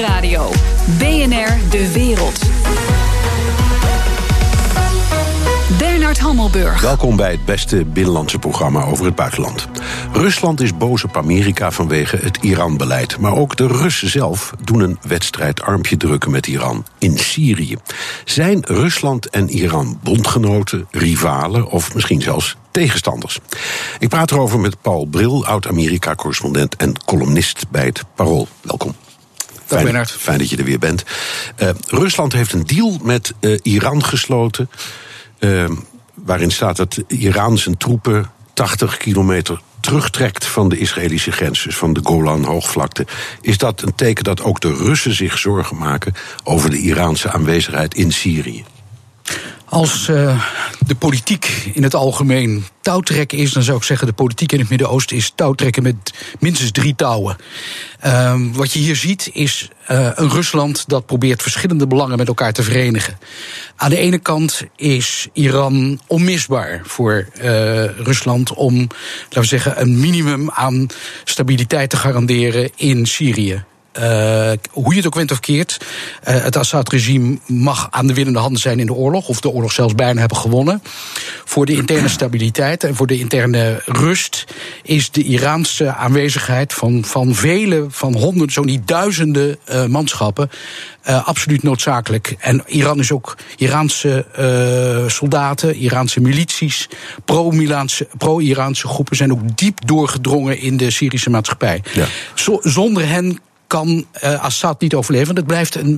Nieuwsradio. BNR De Wereld. Bernard Hammelburg. Welkom bij het beste binnenlandse programma over het buitenland. Rusland is boos op Amerika vanwege het Iran-beleid. Maar ook de Russen zelf doen een wedstrijdarmpje drukken met Iran in Syrië. Zijn Rusland en Iran bondgenoten, rivalen of misschien zelfs tegenstanders? Ik praat erover met Paul Bril, oud-Amerika-correspondent en columnist bij het Parool. Welkom. Dag fijn, fijn dat je er weer bent. Uh, Rusland heeft een deal met uh, Iran gesloten. Uh, waarin staat dat Iran zijn troepen 80 kilometer terugtrekt van de Israëlische grens, dus van de Golan-hoogvlakte. Is dat een teken dat ook de Russen zich zorgen maken over de Iraanse aanwezigheid in Syrië? Als uh, de politiek in het algemeen touwtrekken is, dan zou ik zeggen: de politiek in het Midden-Oosten is touwtrekken met minstens drie touwen. Uh, wat je hier ziet is uh, een Rusland dat probeert verschillende belangen met elkaar te verenigen. Aan de ene kant is Iran onmisbaar voor uh, Rusland om, laten we zeggen, een minimum aan stabiliteit te garanderen in Syrië. Uh, hoe je het ook went of keert, uh, het Assad-regime mag aan de winnende hand zijn in de oorlog, of de oorlog zelfs bijna hebben gewonnen. Voor de interne stabiliteit en voor de interne rust is de Iraanse aanwezigheid van, van vele, van honderden, zo niet duizenden uh, manschappen absoluut noodzakelijk. En Iran is ook Iraanse soldaten, Iraanse milities, pro-Iraanse pro groepen zijn ook diep doorgedrongen in de Syrische maatschappij. Ja. Zo, zonder hen kan uh, Assad niet overleven. Het blijft een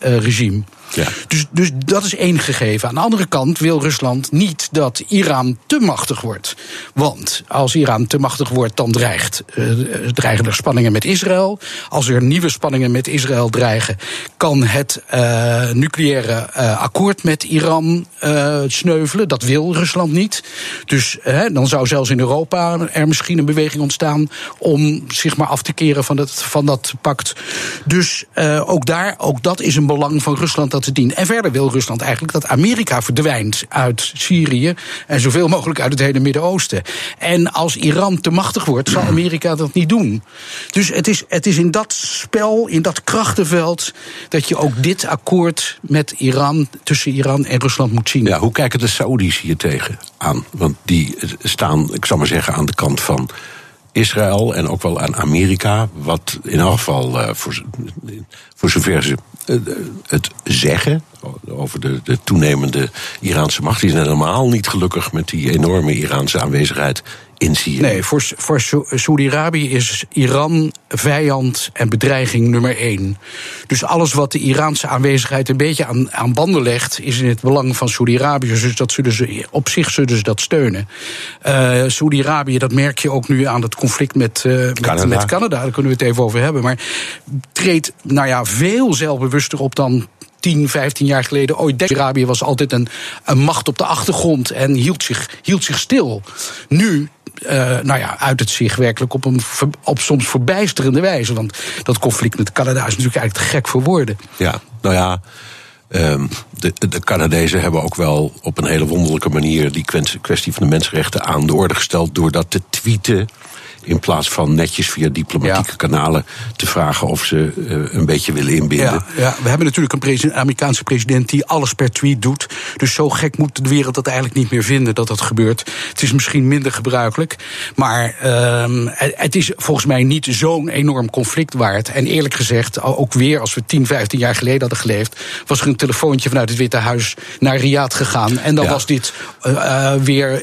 minderheidsregime. Ja. Dus, dus dat is één gegeven. Aan de andere kant wil Rusland niet dat Iran te machtig wordt. Want als Iran te machtig wordt, dan dreigt, uh, dreigen er spanningen met Israël. Als er nieuwe spanningen met Israël dreigen, kan het uh, nucleaire uh, akkoord met Iran sneuvelen. Dat wil Rusland niet. Dus dan zou zelfs in Europa er misschien een beweging ontstaan om zich maar af te keren van dat, van dat pact. Dus ook daar, ook dat is een belang van Rusland dat te dienen. En verder wil Rusland eigenlijk dat Amerika verdwijnt uit Syrië en zoveel mogelijk uit het hele Midden-Oosten. En als Iran te machtig wordt, zal Amerika dat niet doen. Dus het is, het is in dat spel, in dat krachtenveld, dat je ook dit akkoord met Iran, tussen Iran en Rusland moet zien. Ja, hoe kijken de Saoedi's hier tegen aan? Want die staan, ik zal maar zeggen, aan de kant van. Israël en ook wel aan Amerika, wat in elk geval uh, voor, voor zover ze het zeggen over de, de, toenemende Iraanse macht, die zijn helemaal niet gelukkig met die enorme Iraanse aanwezigheid in Syrië. Nee, voor, voor Saudi-Arabië is Iran vijand en bedreiging nummer één. Dus alles wat de Iraanse aanwezigheid een beetje aan, aan banden legt, is in het belang van Saudi-Arabië. Dus dat zullen ze, op zich zullen ze dat steunen. Uh, Saudi-Arabië, dat merk je ook nu aan het conflict met, uh, Canada. met, met Canada. Daar kunnen we het even over hebben. Maar treedt nou ja, veel zelfbewuster op dan 10, 15 jaar geleden. Ooit Saudi-Arabië was altijd een, een macht op de achtergrond en hield zich, hield zich stil. Nu uh, nou ja, uit het zich werkelijk op een op soms verbijsterende wijze. Want dat conflict met Canada is natuurlijk eigenlijk te gek voor woorden. Ja, nou ja. Um, de, de Canadezen hebben ook wel op een hele wonderlijke manier die kwestie van de mensenrechten aan de orde gesteld. door dat te tweeten in plaats van netjes via diplomatieke ja. kanalen te vragen of ze uh, een beetje willen inbinden. Ja, ja. we hebben natuurlijk een president, Amerikaanse president die alles per tweet doet. Dus zo gek moet de wereld dat eigenlijk niet meer vinden dat dat gebeurt. Het is misschien minder gebruikelijk. Maar uh, het is volgens mij niet zo'n enorm conflict waard. En eerlijk gezegd, ook weer als we 10, 15 jaar geleden hadden geleefd, was er een telefoontje vanuit het Witte Huis naar Riyadh gegaan. En dan ja. was dit uh, weer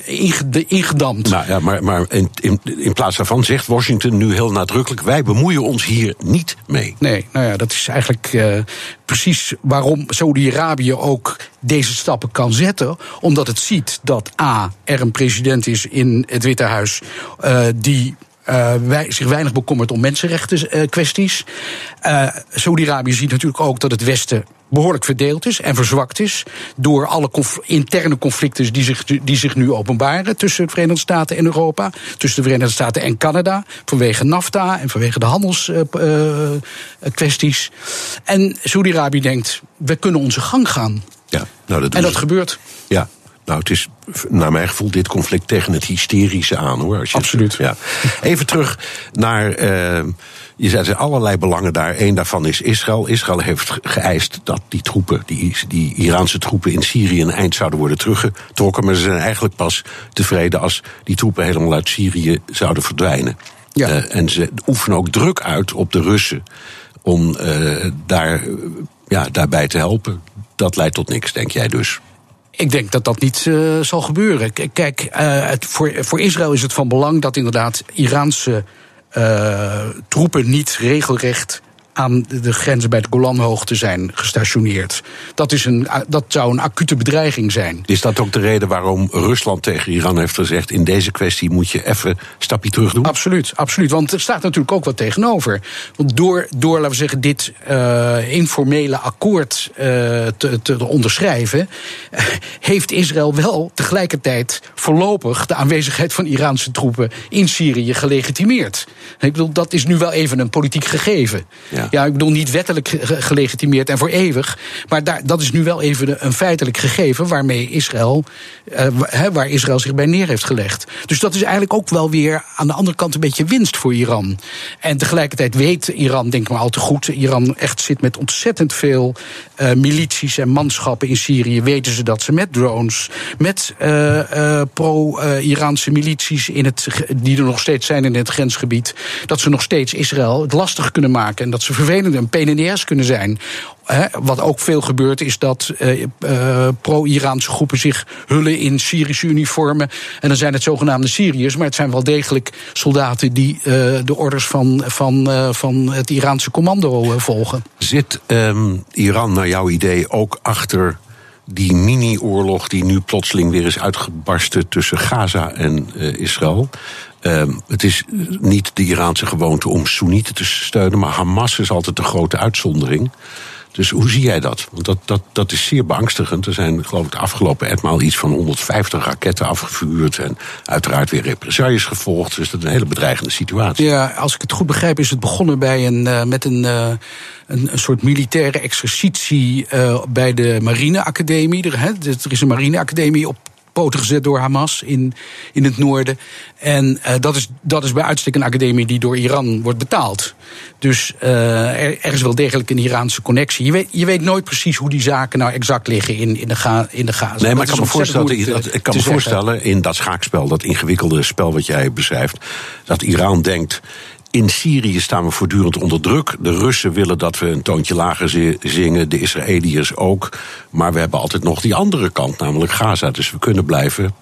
ingedampt. Nou ja, maar, maar in, in, in plaats daarvan zegt Washington nu heel nadrukkelijk: wij bemoeien ons hier niet mee. Nee, nou ja, dat is eigenlijk uh, precies waarom Saudi-Arabië ook deze stappen kan zetten. Omdat het ziet dat A, er een president is in het Witte Huis uh, die uh, wij, zich weinig bekommert om mensenrechten kwesties. Saudi-Arabië ziet natuurlijk ook dat het Westen behoorlijk verdeeld is en verzwakt is door alle conf interne conflicten die zich, die zich nu openbaren tussen de Verenigde Staten en Europa, tussen de Verenigde Staten en Canada, vanwege NAFTA en vanwege de handelskwesties. en Saudi-Arabië denkt, we kunnen onze gang gaan. Ja, nou dat en dat gebeurt. Ja, nou, het is naar mijn gevoel dit conflict tegen het hysterische aan, hoor. Als je Absoluut. Het, ja. Even terug naar uh, Je zei, er zijn allerlei belangen daar. Eén daarvan is Israël. Israël heeft geëist dat die troepen, die, die Iraanse troepen in Syrië een eind zouden worden teruggetrokken. Maar ze zijn eigenlijk pas tevreden als die troepen helemaal uit Syrië zouden verdwijnen. Ja. Uh, en ze oefenen ook druk uit op de Russen om uh, daar, ja, daarbij te helpen. Dat leidt tot niks, denk jij dus? Ik denk dat dat niet uh, zal gebeuren. Kijk, uh, het, voor, voor Israël is het van belang dat inderdaad Iraanse troepen niet regelrecht aan de grenzen bij de Golanhoogte zijn gestationeerd. Dat, is een, dat zou een acute bedreiging zijn. Is dat ook de reden waarom Rusland tegen Iran heeft gezegd... in deze kwestie moet je even een stapje terug doen? Absoluut, absoluut. Want er staat natuurlijk ook wat tegenover. Want door, door laten we zeggen, dit uh, informele akkoord uh, te, te onderschrijven... heeft Israël wel tegelijkertijd voorlopig... de aanwezigheid van Iraanse troepen in Syrië gelegitimeerd. Ik bedoel, dat is nu wel even een politiek gegeven. Ja. Ja. ik bedoel niet wettelijk gelegitimeerd en voor eeuwig. Maar daar, dat is nu wel even een feitelijk gegeven waarmee Israël, uh, waar Israël zich bij neer heeft gelegd. Dus dat is eigenlijk ook wel weer aan de andere kant een beetje winst voor Iran. En tegelijkertijd weet Iran, denk ik maar al te goed, Iran echt zit met ontzettend veel uh, milities en manschappen in Syrië. Weten ze dat ze met drones, met uh, pro-Iraanse milities in het, die er nog steeds zijn in het grensgebied, dat ze nog steeds Israël het lastig kunnen maken en dat ze vervelend en PNDS kunnen zijn. wat ook veel gebeurt, is dat uh, uh, pro-Iraanse groepen zich hullen in Syrische uniformen. En dan zijn het zogenaamde Syriërs, maar het zijn wel degelijk soldaten die uh, de orders van, van, van het Iraanse commando volgen. Zit um, Iran, naar jouw idee, ook achter die mini-oorlog die nu plotseling weer is uitgebarsten tussen Gaza en Israël? Uh, het is niet de Iraanse gewoonte om Soenieten te steunen, maar Hamas is altijd de grote uitzondering. Dus hoe zie jij dat? Want dat, dat, dat is zeer beangstigend. Er zijn, geloof ik, de afgelopen etmaal iets van 150 raketten afgevuurd. En uiteraard weer represailles gevolgd. Dus dat is een hele bedreigende situatie. Ja, als ik het goed begrijp, is het begonnen bij een, uh, met een. Uh een, een, soort militaire exercitie uh, bij de marineacademie. Er, er is een marineacademie op poten gezet door Hamas in, in het noorden. En uh, dat, is, dat is bij uitstek een academie die door Iran wordt betaald. Dus uh, er, er, is wel degelijk een Iraanse connectie. Je weet, je weet nooit precies hoe die zaken nou exact liggen in, in, de, ga, in de Gaza. Nee, maar ik kan me voorstellen, dat, ik kan me voorstellen in dat schaakspel, dat ingewikkelde spel wat jij beschrijft, dat Iran denkt in Syrië staan we voortdurend onder druk. De Russen willen dat we een toontje lager zingen, de Israëliërs ook. Maar we hebben altijd nog die andere kant, namelijk Gaza. Dus we kunnen blijven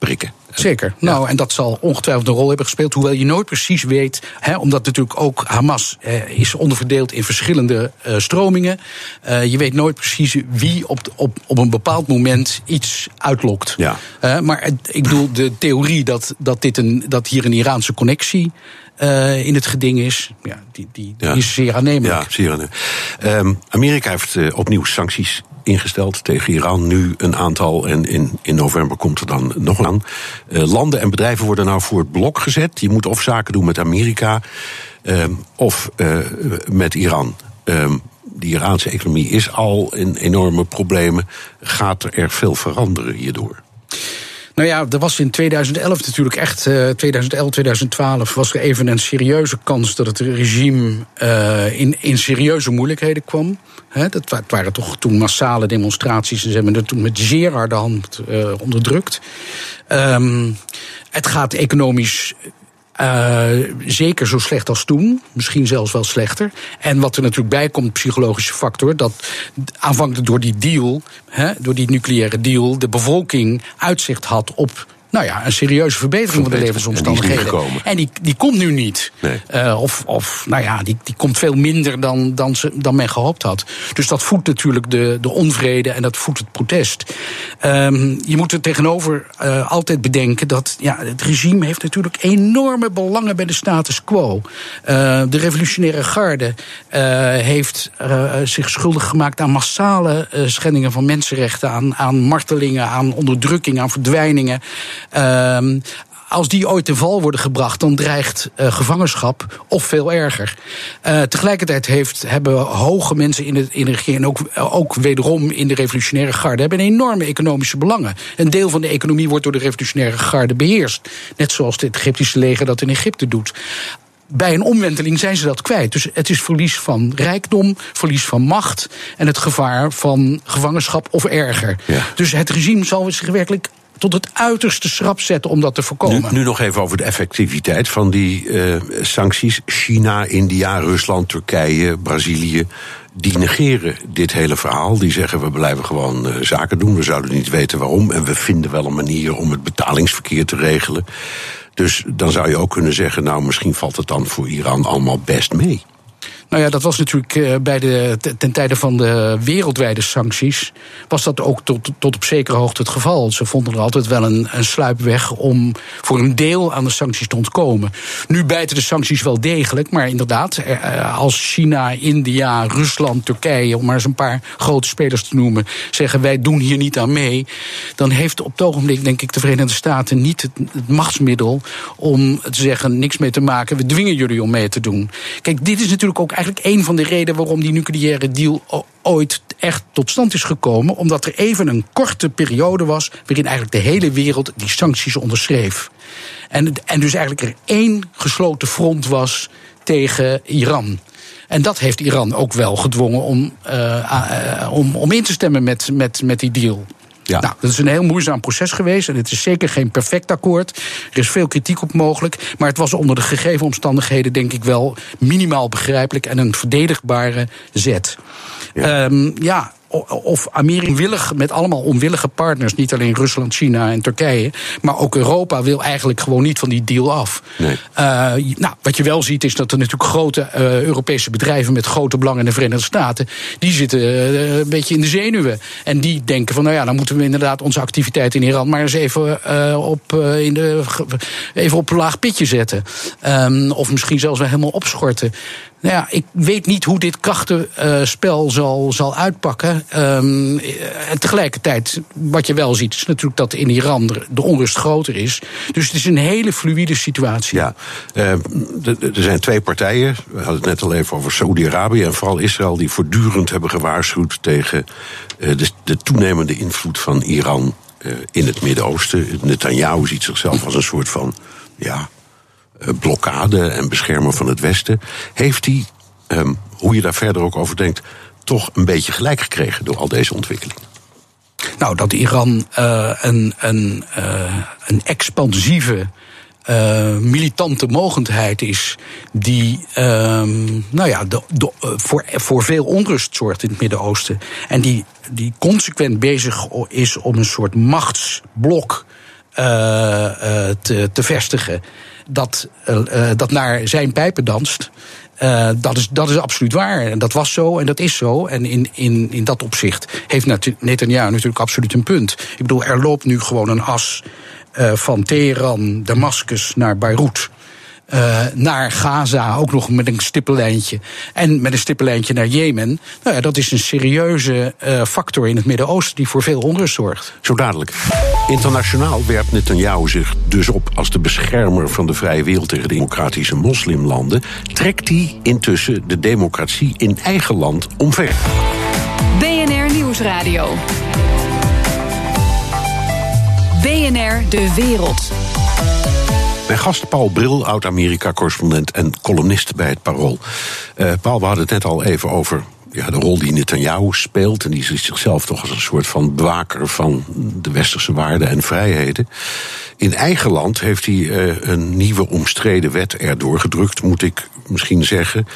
prikken. Zeker. Nou, en dat zal ongetwijfeld een rol hebben gespeeld. Hoewel je nooit precies weet, hè, omdat natuurlijk ook Hamas eh, is onderverdeeld in verschillende uh, stromingen. Uh, je weet nooit precies wie op, op, op een bepaald moment iets uitlokt. Ja. Uh, maar ik bedoel, de theorie dat, dat, dit een, dat hier een Iraanse connectie uh, in het geding is, ja, die, die, die is zeer aannemelijk. Ja, zeer aannemelijk. Um, Amerika heeft uh, opnieuw sancties ingesteld tegen Iran. Nu een aantal en in, in november komt er dan nog een aan. Uh, landen en bedrijven worden nou voor het blok gezet. Je moet of zaken doen met Amerika um, of met Iran. Um, de Iraanse economie is al in enorme problemen. Gaat er veel veranderen hierdoor? Nou ja, er was in 2011 natuurlijk echt, uh, 2011, 2012, was er even een serieuze kans dat het regime in, in serieuze moeilijkheden kwam. He, dat waren toch toen massale demonstraties en ze hebben het toen met zeer harde hand uh, onderdrukt. Um, het gaat economisch uh, zeker zo slecht als toen, misschien zelfs wel slechter. En wat er natuurlijk bij komt, psychologische factor, dat aanvankelijk door die deal, door die nucleaire deal, de bevolking uitzicht had op nou ja, een serieuze verbetering van de levensomstandigheden. En die, en die, die komt nu niet. Nee. Uh, of, of, nou ja, die, die komt veel minder dan, dan, ze, dan men gehoopt had. Dus dat voedt natuurlijk de, de onvrede en dat voedt het protest. Um, je moet er tegenover uh, altijd bedenken dat ja, het regime heeft natuurlijk enorme belangen bij de status quo. Uh, de revolutionaire garde heeft zich schuldig gemaakt aan massale schendingen van mensenrechten, aan, aan martelingen, aan onderdrukking, aan verdwijningen. Um, als die ooit te val worden gebracht, dan dreigt uh, gevangenschap of veel erger. Uh, tegelijkertijd heeft, hebben hoge mensen in, het, in de regering, en ook, ook wederom in de revolutionaire garde, hebben enorme economische belangen. Een deel van de economie wordt door de revolutionaire garde beheerst. Net zoals het Egyptische leger dat in Egypte doet bij een omwenteling zijn ze dat kwijt. Dus het is verlies van rijkdom, verlies van macht en het gevaar van gevangenschap of erger. Dus het regime zal zich werkelijk tot het uiterste schrap zetten om dat te voorkomen. Nu, nog even over de effectiviteit van die uh, sancties. China, India, Rusland, Turkije, Brazilië. Die negeren dit hele verhaal. Die zeggen we blijven gewoon uh, zaken doen. We zouden niet weten waarom. En we vinden wel een manier om het betalingsverkeer te regelen. Dus dan zou je ook kunnen zeggen, nou misschien valt het dan voor Iran allemaal best mee. Nou ja, dat was natuurlijk uh, bij de, ten tijde van de wereldwijde sancties. was dat ook tot, tot op zekere hoogte het geval. Ze vonden er altijd wel een, een sluipweg om voor een deel aan de sancties te ontkomen. Nu bijten de sancties wel degelijk, maar inderdaad, uh, als China, India, Rusland, Turkije, om maar eens een paar grote spelers te noemen, zeggen wij doen hier niet aan mee. dan heeft op het ogenblik, denk ik, de Verenigde Staten niet het, het machtsmiddel om te zeggen niks mee te maken. We dwingen jullie om mee te doen. Kijk, dit is natuurlijk ook eigenlijk een van de redenen waarom die nucleaire deal ooit echt tot stand is gekomen. Omdat er even een korte periode was waarin eigenlijk de hele wereld die sancties onderschreef. En, en dus eigenlijk er één gesloten front was tegen Iran. En dat heeft Iran ook wel gedwongen om, uh, om in te stemmen met, met, met die deal. Ja. Nou, dat is een heel moeizaam proces geweest. En het is zeker geen perfect akkoord. Er is veel kritiek op mogelijk. Maar het was onder de gegeven omstandigheden, denk ik wel, minimaal begrijpelijk en een verdedigbare zet. Ja, um, ja of Amerika willig met allemaal onwillige partners, niet alleen Rusland, China en Turkije, maar ook Europa wil eigenlijk gewoon niet van die deal af. Nee. Uh, nou, wat je wel ziet is dat er natuurlijk grote uh, Europese bedrijven met grote belangen in de Verenigde Staten, die zitten uh, een beetje in de zenuwen. En die denken van, nou ja, dan moeten we inderdaad onze activiteit in Iran maar eens even, op, in de, even op een laag pitje zetten. Um, of misschien zelfs wel helemaal opschorten. Nou ja, ik weet niet hoe dit krachtenspel zal, zal uitpakken. En tegelijkertijd, wat je wel ziet, is natuurlijk dat in Iran de onrust groter is. Dus het is een hele fluïde situatie. Ja, uh, er zijn twee partijen. We hadden het net al even over Saoedi-Arabië en vooral Israël, die voortdurend hebben gewaarschuwd tegen uh, de, de toenemende invloed van Iran uh, in het Midden-Oosten. Netanyahu ziet zichzelf als een soort van. Ja, eh, blokkade en beschermer van het Westen. Heeft hij, um, hoe je daar verder ook over denkt, toch een beetje gelijk gekregen door al deze ontwikkelingen? Nou, dat Iran uh, een, een, uh, een expansieve. Militante mogendheid is die um, nou ja, de, de, voor, voor veel onrust zorgt in het Midden-Oosten. En die, die consequent bezig is om een soort machtsblok te, te vestigen dat, uh, dat naar zijn pijpen danst. Uh, dat, is, dat is absoluut waar. En dat was zo en dat is zo. En in, in, in dat opzicht heeft Netanyahu natuurlijk absoluut een punt. Ik bedoel, er loopt nu gewoon een as van Teheran, Damascus naar Beirut. Uh, naar Gaza, ook nog met een stippenlijntje. En met een stippenlijntje naar Jemen. Nou ja, dat is een serieuze uh, factor in het Midden-Oosten die voor veel onrust zorgt. Zo dadelijk. Internationaal werpt Netanyahu zich dus op als de beschermer van de vrije wereld tegen de democratische moslimlanden. Trekt hij intussen de democratie in eigen land omver? BNR Nieuwsradio. BNR De Wereld. Mijn gast Paul Bril, oud-Amerika-correspondent en columnist bij het Parool. Uh, Paul, we hadden het net al even over ja, de rol die Netanyahu speelt. En die ziet zichzelf toch als een soort van bewaker van de westerse waarden en vrijheden. In eigen land heeft hij uh, een nieuwe omstreden wet erdoor gedrukt, moet ik misschien zeggen.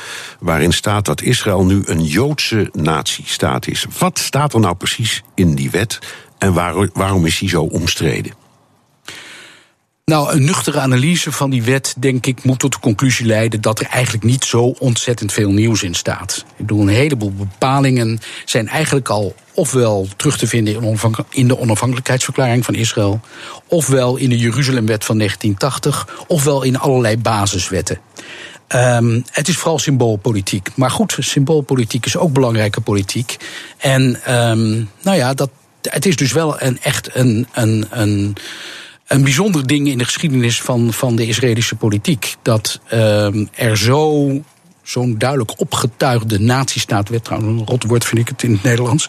Waarin staat dat Israël nu een Joodse natiestaat is. Wat staat er nou precies in die wet en waar, waarom is die zo omstreden? Nou, een nuchtere analyse van die wet, denk ik, moet tot de conclusie leiden dat er eigenlijk niet zo ontzettend veel nieuws in staat. Ik bedoel, een heleboel bepalingen zijn eigenlijk al ofwel terug te vinden in de onafhankelijkheidsverklaring van Israël, ofwel in de Jeruzalemwet van 1980, ofwel in allerlei basiswetten. Um, het is vooral symboolpolitiek. Maar goed, symboolpolitiek is ook belangrijke politiek. En um, nou ja, dat, het is dus wel een, echt een, een, een een bijzonder ding in de geschiedenis van, van de Israëlische politiek. Dat uh, er zo zo'n duidelijk opgetuigde nazistaat werd. Trouwens, een rot woord vind ik het in het Nederlands.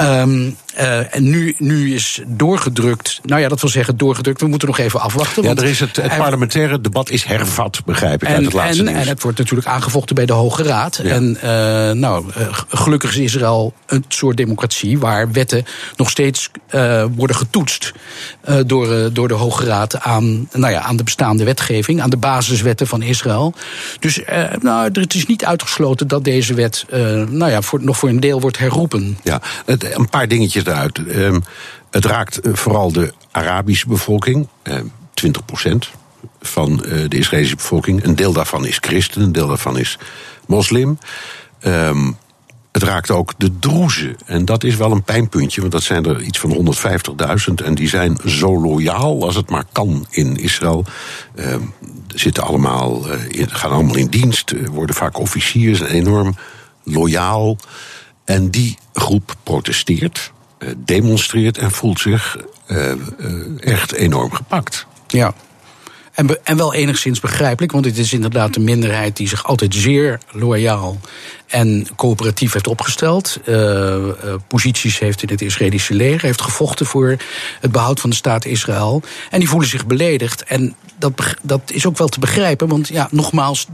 Um, Uh, en nu, nu is doorgedrukt. Nou ja, dat wil zeggen doorgedrukt. We moeten nog even afwachten. Ja, er is het, het parlementaire debat is hervat, begrijp ik, en, uit het laatste en, en het wordt natuurlijk aangevochten bij de Hoge Raad. Ja. En uh, nou, gelukkig is Israël een soort democratie waar wetten nog steeds worden getoetst door, door de Hoge Raad aan, nou ja, aan de bestaande wetgeving, aan de basiswetten van Israël. Dus nou, het is niet uitgesloten dat deze wet nou ja, voor, nog voor een deel wordt herroepen. Ja, een paar dingetjes eruit. Um, het raakt vooral de Arabische bevolking, um, 20% van uh, de Israëlische bevolking. Een deel daarvan is christen, een deel daarvan is moslim. Um, het raakt ook de Droezen. En dat is wel een pijnpuntje, want dat zijn er iets van 150.000. En die zijn zo loyaal als het maar kan in Israël. Uh, zitten allemaal, uh, gaan allemaal in dienst, worden vaak officiers, enorm loyaal. En die groep protesteert, demonstreert en voelt zich echt enorm gepakt. Ja. En, en wel enigszins begrijpelijk, want het is inderdaad een minderheid die zich altijd zeer loyaal en coöperatief heeft opgesteld. Uh, uh, posities heeft in het Israëlische leger, heeft gevochten voor het behoud van de staat Israël. En die voelen zich beledigd. En dat, dat is ook wel te begrijpen, want ja, nogmaals,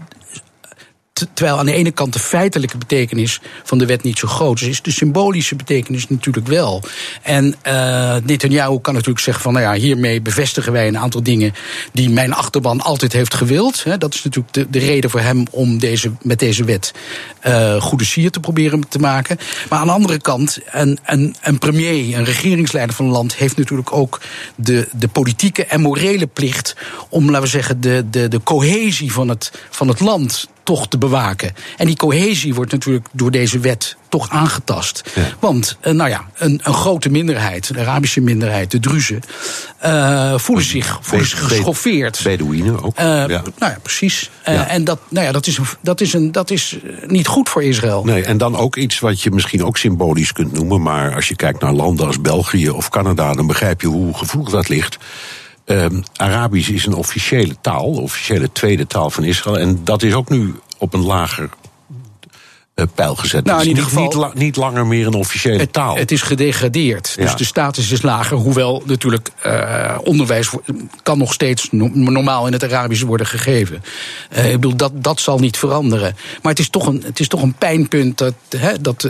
terwijl aan de ene kant de feitelijke betekenis van de wet niet zo groot is, is de symbolische betekenis natuurlijk wel. En uh, Netanyahu kan natuurlijk zeggen van, nou ja, hiermee bevestigen wij een aantal dingen die mijn achterban altijd heeft gewild. Dat is natuurlijk de, de reden voor hem om deze, met deze wet uh, goede sier te proberen te maken. Maar aan de andere kant, een, een, premier, een regeringsleider van een land, heeft natuurlijk ook de, de politieke en morele plicht om, laten we zeggen, de, de, de cohesie van het, van het land toch te bewaken. En die cohesie wordt natuurlijk door deze wet toch aangetast. Ja. Want, uh, nou ja, een, een, grote minderheid, de Arabische minderheid, de Druzen, uh, voelen zich, voelen zich geschoffeerd. Bedouinen ook. Uh, ja. Nou ja, precies. Ja. En dat, nou ja, dat, is, dat, is een, dat is niet goed voor Israël. Nee, en dan ook iets wat je misschien ook symbolisch kunt noemen. Maar als je kijkt naar landen als België of Canada, dan begrijp je hoe gevoelig dat ligt. Um, Arabisch is een officiële taal, de officiële tweede taal van Israël. En dat is ook nu op een lager uh, pijl gezet. Nou, in ieder niet, geval, niet, niet, langer meer een officiële het, taal. Het is gedegradeerd. Ja. Dus de status is lager. Hoewel natuurlijk uh, onderwijs kan nog steeds no normaal in het Arabisch worden gegeven. Uh, ik bedoel, dat, dat zal niet veranderen. Maar het is toch een, het is toch een pijnpunt dat, hè, dat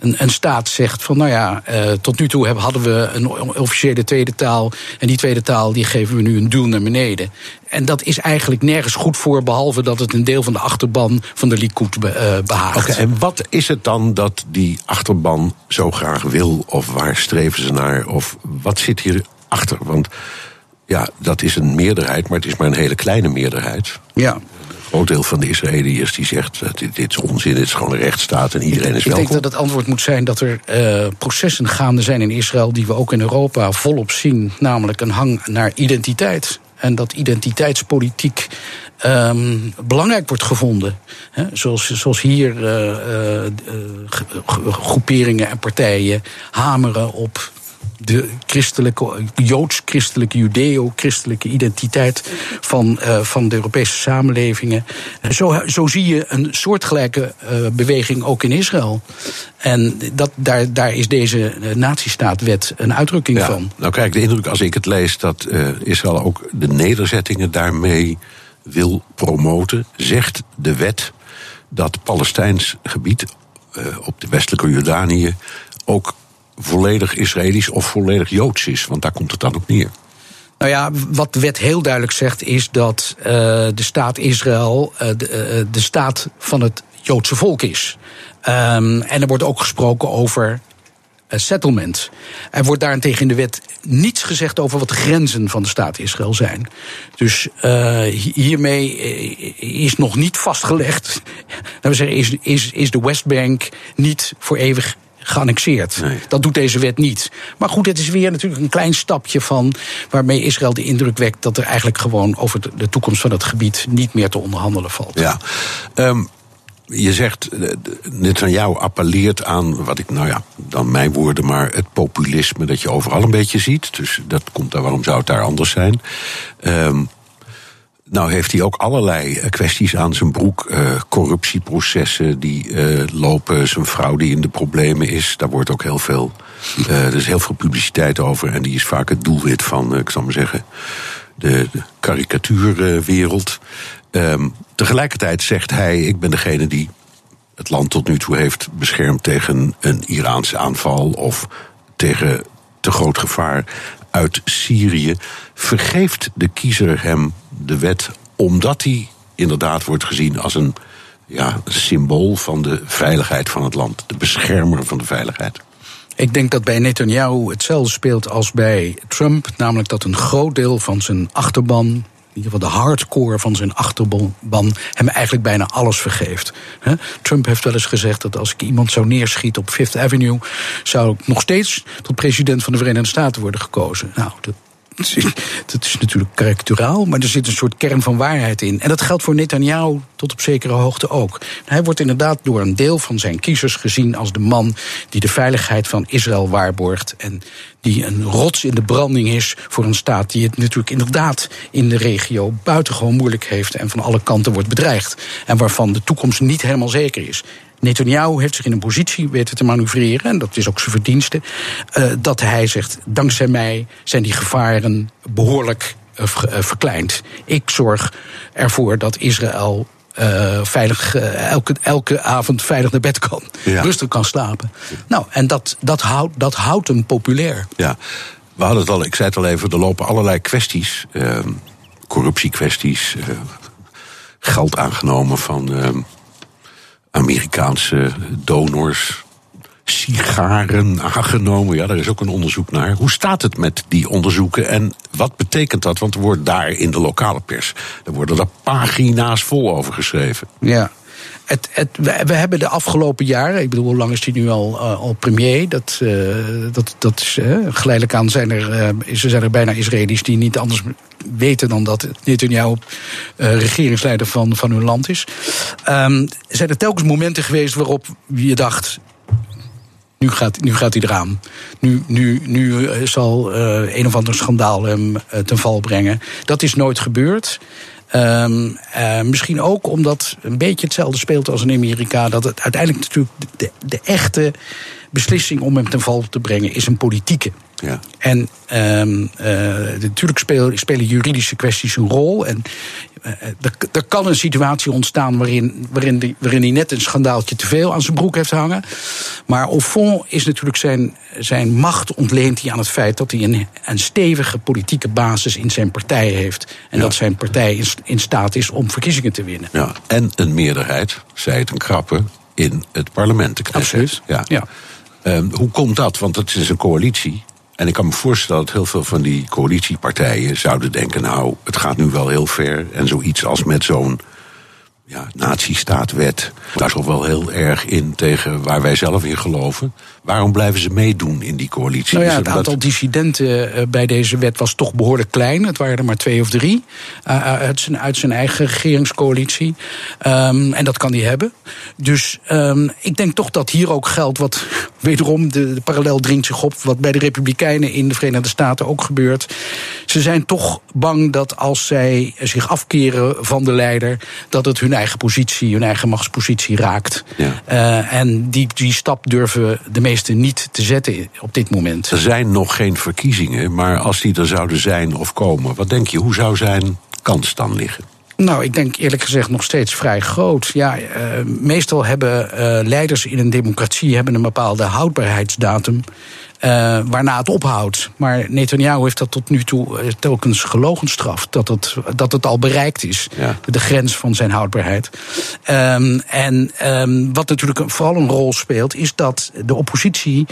een, een, staat zegt van nou ja, uh, tot nu toe hebben, hadden we een officiële tweede taal. En die tweede taal die geven we nu een duw naar beneden. En dat is eigenlijk nergens goed voor, behalve dat het een deel van de achterban van de Likud be, uh, behaagt. Oké, okay, en wat is het dan dat die achterban zo graag wil? Of waar streven ze naar? Of wat zit hier achter? Want ja, dat is een meerderheid, maar het is maar een hele kleine meerderheid. Ja groot deel van de Israëliërs die zegt dat dit, dit, is onzin, dit is gewoon een rechtsstaat en iedereen is welkom. Ik denk dat het antwoord moet zijn dat er uh, processen gaande zijn in Israël die we ook in Europa volop zien, namelijk een hang naar identiteit. En dat identiteitspolitiek um, belangrijk wordt gevonden. He, zoals, zoals hier uh, groeperingen en partijen hameren op de christelijke, joods-christelijke, judeo-christelijke identiteit van, uh, van de Europese samenlevingen. Zo, zo zie je een soortgelijke uh, beweging ook in Israël. En dat, daar, daar is deze natiestaatwet een uitdrukking ja, van. Nou krijg ik de indruk als ik het lees dat uh, Israël ook de nederzettingen daarmee wil promoten. Zegt de wet dat Palestijns gebied op de westelijke Jordanië ook volledig Israëlisch of volledig Joods is. Want daar komt het dan op neer. Nou ja, wat de wet heel duidelijk zegt is dat uh, de staat Israël de, uh, de, staat van het Joodse volk is. Um, en er wordt ook gesproken over settlement. Er wordt daarentegen in de wet niets gezegd over wat de grenzen van de staat Israël zijn. Dus hiermee is nog niet vastgelegd. Laten we zeggen, is, is, is de Westbank niet voor eeuwig geannexeerd. Nee. Dat doet deze wet niet. Maar goed, het is weer natuurlijk een klein stapje van waarmee Israël de indruk wekt dat er eigenlijk gewoon over de toekomst van het gebied niet meer te onderhandelen valt. Ja. Um je zegt, jou appelleert aan, wat ik, nou ja, dan mijn woorden, maar het populisme dat je overal een beetje ziet. Dus dat komt daar, waarom zou het daar anders zijn? Um, Nou heeft hij ook allerlei eh, kwesties aan zijn broek. Uh, corruptieprocessen die uh, lopen. Zijn vrouw die in de problemen is. Daar wordt ook heel veel. Er is heel veel publiciteit over. En die is vaak het doelwit van, ik zal maar zeggen, de, karikatuurwereld. Um, tegelijkertijd zegt hij: Ik ben degene die het land tot nu toe heeft beschermd tegen een Iraanse aanval of tegen te groot gevaar uit Syrië. Vergeeft de kiezer hem de wet omdat hij inderdaad wordt gezien als een ja, symbool van de veiligheid van het land, de beschermer van de veiligheid? Ik denk dat bij Netanyahu hetzelfde speelt als bij Trump, namelijk dat een groot deel van zijn achterban in ieder geval de hardcore van zijn achterban hem eigenlijk bijna alles vergeeft. Trump heeft wel eens gezegd dat als ik iemand zou neerschieten op Fifth Avenue, zou ik nog steeds tot president van de Verenigde Staten worden gekozen. Nou, dat dat is natuurlijk karikaturaal, maar er zit een soort kern van waarheid in. En dat geldt voor Netanyahu tot op zekere hoogte ook. Hij wordt inderdaad door een deel van zijn kiezers gezien als de man die de veiligheid van Israël waarborgt. En die een rots in de branding is voor een staat die het natuurlijk inderdaad in de regio buitengewoon moeilijk heeft en van alle kanten wordt bedreigd. En waarvan de toekomst niet helemaal zeker is. Netanyahu heeft zich in een positie weten te manoeuvreren, en dat is ook zijn verdienste, uh, dat hij zegt: dankzij mij zijn die gevaren behoorlijk uh, verkleind. Ik zorg ervoor dat Israël uh, veilig, uh, elke, elke avond veilig naar bed kan. Ja. Rustig kan slapen. Nou, en dat, dat, houdt, dat houdt hem populair. Ja, we hadden het al, ik zei het al even, er lopen allerlei kwesties. Uh, corruptiekwesties, geld aangenomen van Amerikaanse donors sigaren aangenomen. Ja, daar is ook een onderzoek naar. Hoe staat het met die onderzoeken en wat betekent dat? Want er wordt daar in de lokale pers, er worden er pagina's vol over geschreven. Ja, het, het, we, hebben de afgelopen jaren, ik bedoel, hoe lang is hij nu al, uh, al premier? Dat, uh, dat, dat is, uh, geleidelijk aan zijn er, uh, zijn er bijna Israëli's die niet anders weten dan dat Netanyahu regeringsleider van, van hun land is. Um, zijn er telkens momenten geweest waarop je dacht. Nu gaat, nu gaat hij eraan. Nu, nu, nu zal een of ander schandaal hem ten val brengen. Dat is nooit gebeurd. Uh, misschien ook omdat een beetje hetzelfde speelt als in Amerika. Dat het uiteindelijk natuurlijk de, de echte beslissing om hem ten val te brengen is een politieke. Ja. En um, uh, natuurlijk spelen, spelen juridische kwesties een rol. En uh, er, er, kan een situatie ontstaan waarin, waarin, die, waarin hij net een schandaaltje te veel aan zijn broek heeft hangen. Maar au fond is natuurlijk zijn, zijn macht ontleent hij aan het feit dat hij een, een stevige politieke basis in zijn partij heeft. En ja. dat zijn partij in, in, staat is om verkiezingen te winnen. Ja, en een meerderheid, zei het een krappe, in het parlement te krijgen. Absoluut. Ja. ja. Um, hoe komt dat? Want het is een coalitie. En ik kan me voorstellen dat heel veel van die coalitiepartijen zouden denken: nou, het gaat nu wel heel ver. En zoiets als met zo'n ja, nazistaatwet. Daar toch wel heel erg in tegen waar wij zelf in geloven. Waarom blijven ze meedoen in die coalitie? Nou ja, het aantal dissidenten eh, bij deze wet was toch behoorlijk klein. Het waren er maar twee of drie uh, uit, zijn, uit zijn eigen regeringscoalitie. Um, en dat kan hij hebben. Dus um, ik denk toch dat hier ook geldt wat wederom de, de parallel dringt zich op. Wat bij de Republikeinen in de Verenigde Staten ook gebeurt. Ze zijn toch bang dat als zij zich afkeren van de leider, dat het hun eigen positie, hun eigen machtspositie raakt. Ja. Uh, en die, die stap durven de meesten niet te zetten op dit moment. Er zijn nog geen verkiezingen, maar als die er zouden zijn of komen, wat denk je, hoe zou zijn kans dan liggen? Nou, ik denk eerlijk gezegd nog steeds vrij groot. Ja, uh, meestal hebben uh, leiders in een democratie hebben een bepaalde houdbaarheidsdatum. Uh, waarna het ophoudt. Maar Netanyahu heeft dat tot nu toe uh, telkens gelogenstraft. Dat het, dat het al bereikt is. Ja. De grens van zijn houdbaarheid. Um, en um, wat natuurlijk vooral een rol speelt, is dat de oppositie.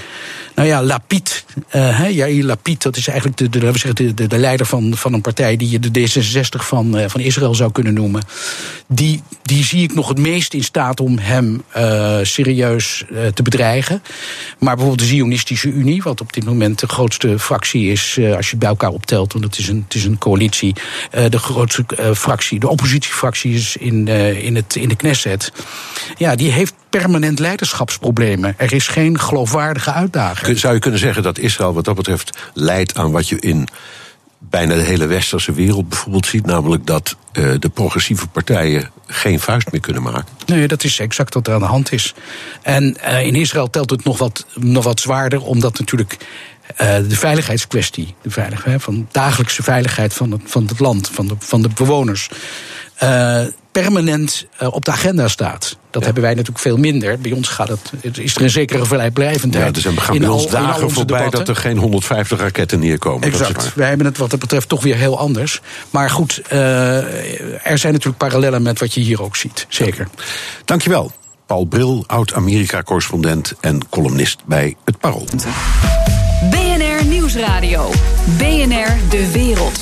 Nou ja, Lapid. Uh, Lapid, dat is eigenlijk de, de, we zeggen, de, de, de leider van, van een partij die je de D66 van, van Israël zou kunnen noemen. Die, die zie ik nog het meest in staat om hem serieus te bedreigen. Maar bijvoorbeeld de Zionistische Unie wat op dit moment de grootste fractie is, uh, als je bij elkaar optelt, want het is een, het is een coalitie. Uh, de grootste uh, fractie, de oppositiefractie is in, in, het, in de Knesset. Ja, die heeft permanent leiderschapsproblemen. Er is geen geloofwaardige uitdaging. Zou je kunnen zeggen dat Israël wat dat betreft leidt aan wat je in bijna de hele westerse wereld bijvoorbeeld ziet. Namelijk dat uh, de progressieve partijen geen vuist meer kunnen maken. Nee, dat is exact wat er aan de hand is. En uh, in Israël telt het nog wat, nog wat zwaarder, omdat natuurlijk. Uh, de veiligheidskwestie, de veiligheid, van dagelijkse veiligheid van het, van het land, van de, van de bewoners, permanent uh, op de agenda staat. Dat ja. hebben wij natuurlijk veel minder. Bij ons gaat het, is er een zekere vrijblijvendheid. Ja, dus er gaan bij ons al, dagen voorbij debatten. dat er geen 150 raketten neerkomen. Exact. Wij hebben het wat dat betreft toch weer heel anders. Maar goed, uh, er zijn natuurlijk parallellen met wat je hier ook ziet. Zeker. Ja. Dankjewel. Paul Bril, oud-Amerika-correspondent en columnist bij Het Parool. BNR Nieuwsradio. BNR De Wereld.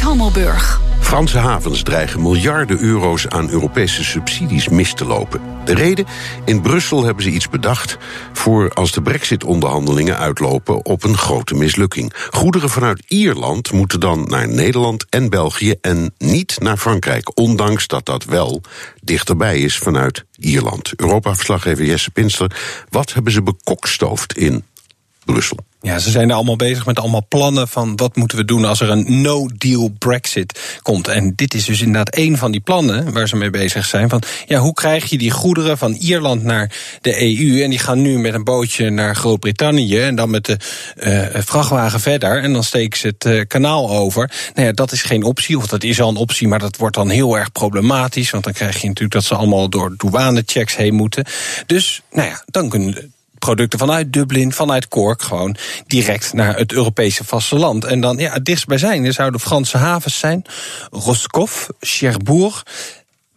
Hammelburg. Franse havens dreigen miljarden euro's aan Europese subsidies mis te lopen. De reden? In Brussel hebben ze iets bedacht voor als de brexit-onderhandelingen uitlopen op een grote mislukking. Goederen vanuit Ierland moeten dan naar Nederland en België en niet naar Frankrijk, ondanks dat dat wel dichterbij is vanuit Ierland. Europa-verslaggever Jesse Pinster, wat hebben ze bekokstoofd in Brussel? Ja, ze zijn er allemaal bezig met allemaal plannen van wat moeten we doen als er een no-deal Brexit komt. En dit is dus inderdaad één van die plannen waar ze mee bezig zijn. Van ja, hoe krijg je die goederen van Ierland naar de EU? En die gaan nu met een bootje naar Groot-Brittannië en dan met de uh, vrachtwagen verder. En dan steken ze het uh, kanaal over. Nou ja, dat is geen optie, of dat is al een optie, maar dat wordt dan heel erg problematisch. Want dan krijg je natuurlijk dat ze allemaal door douanechecks heen moeten. Dus, nou ja, dan kunnen producten vanuit Dublin, vanuit Cork, gewoon direct naar het Europese vasteland. En dan, ja, het dichtstbijzijnde zouden Franse havens zijn, Roscoff, Cherbourg.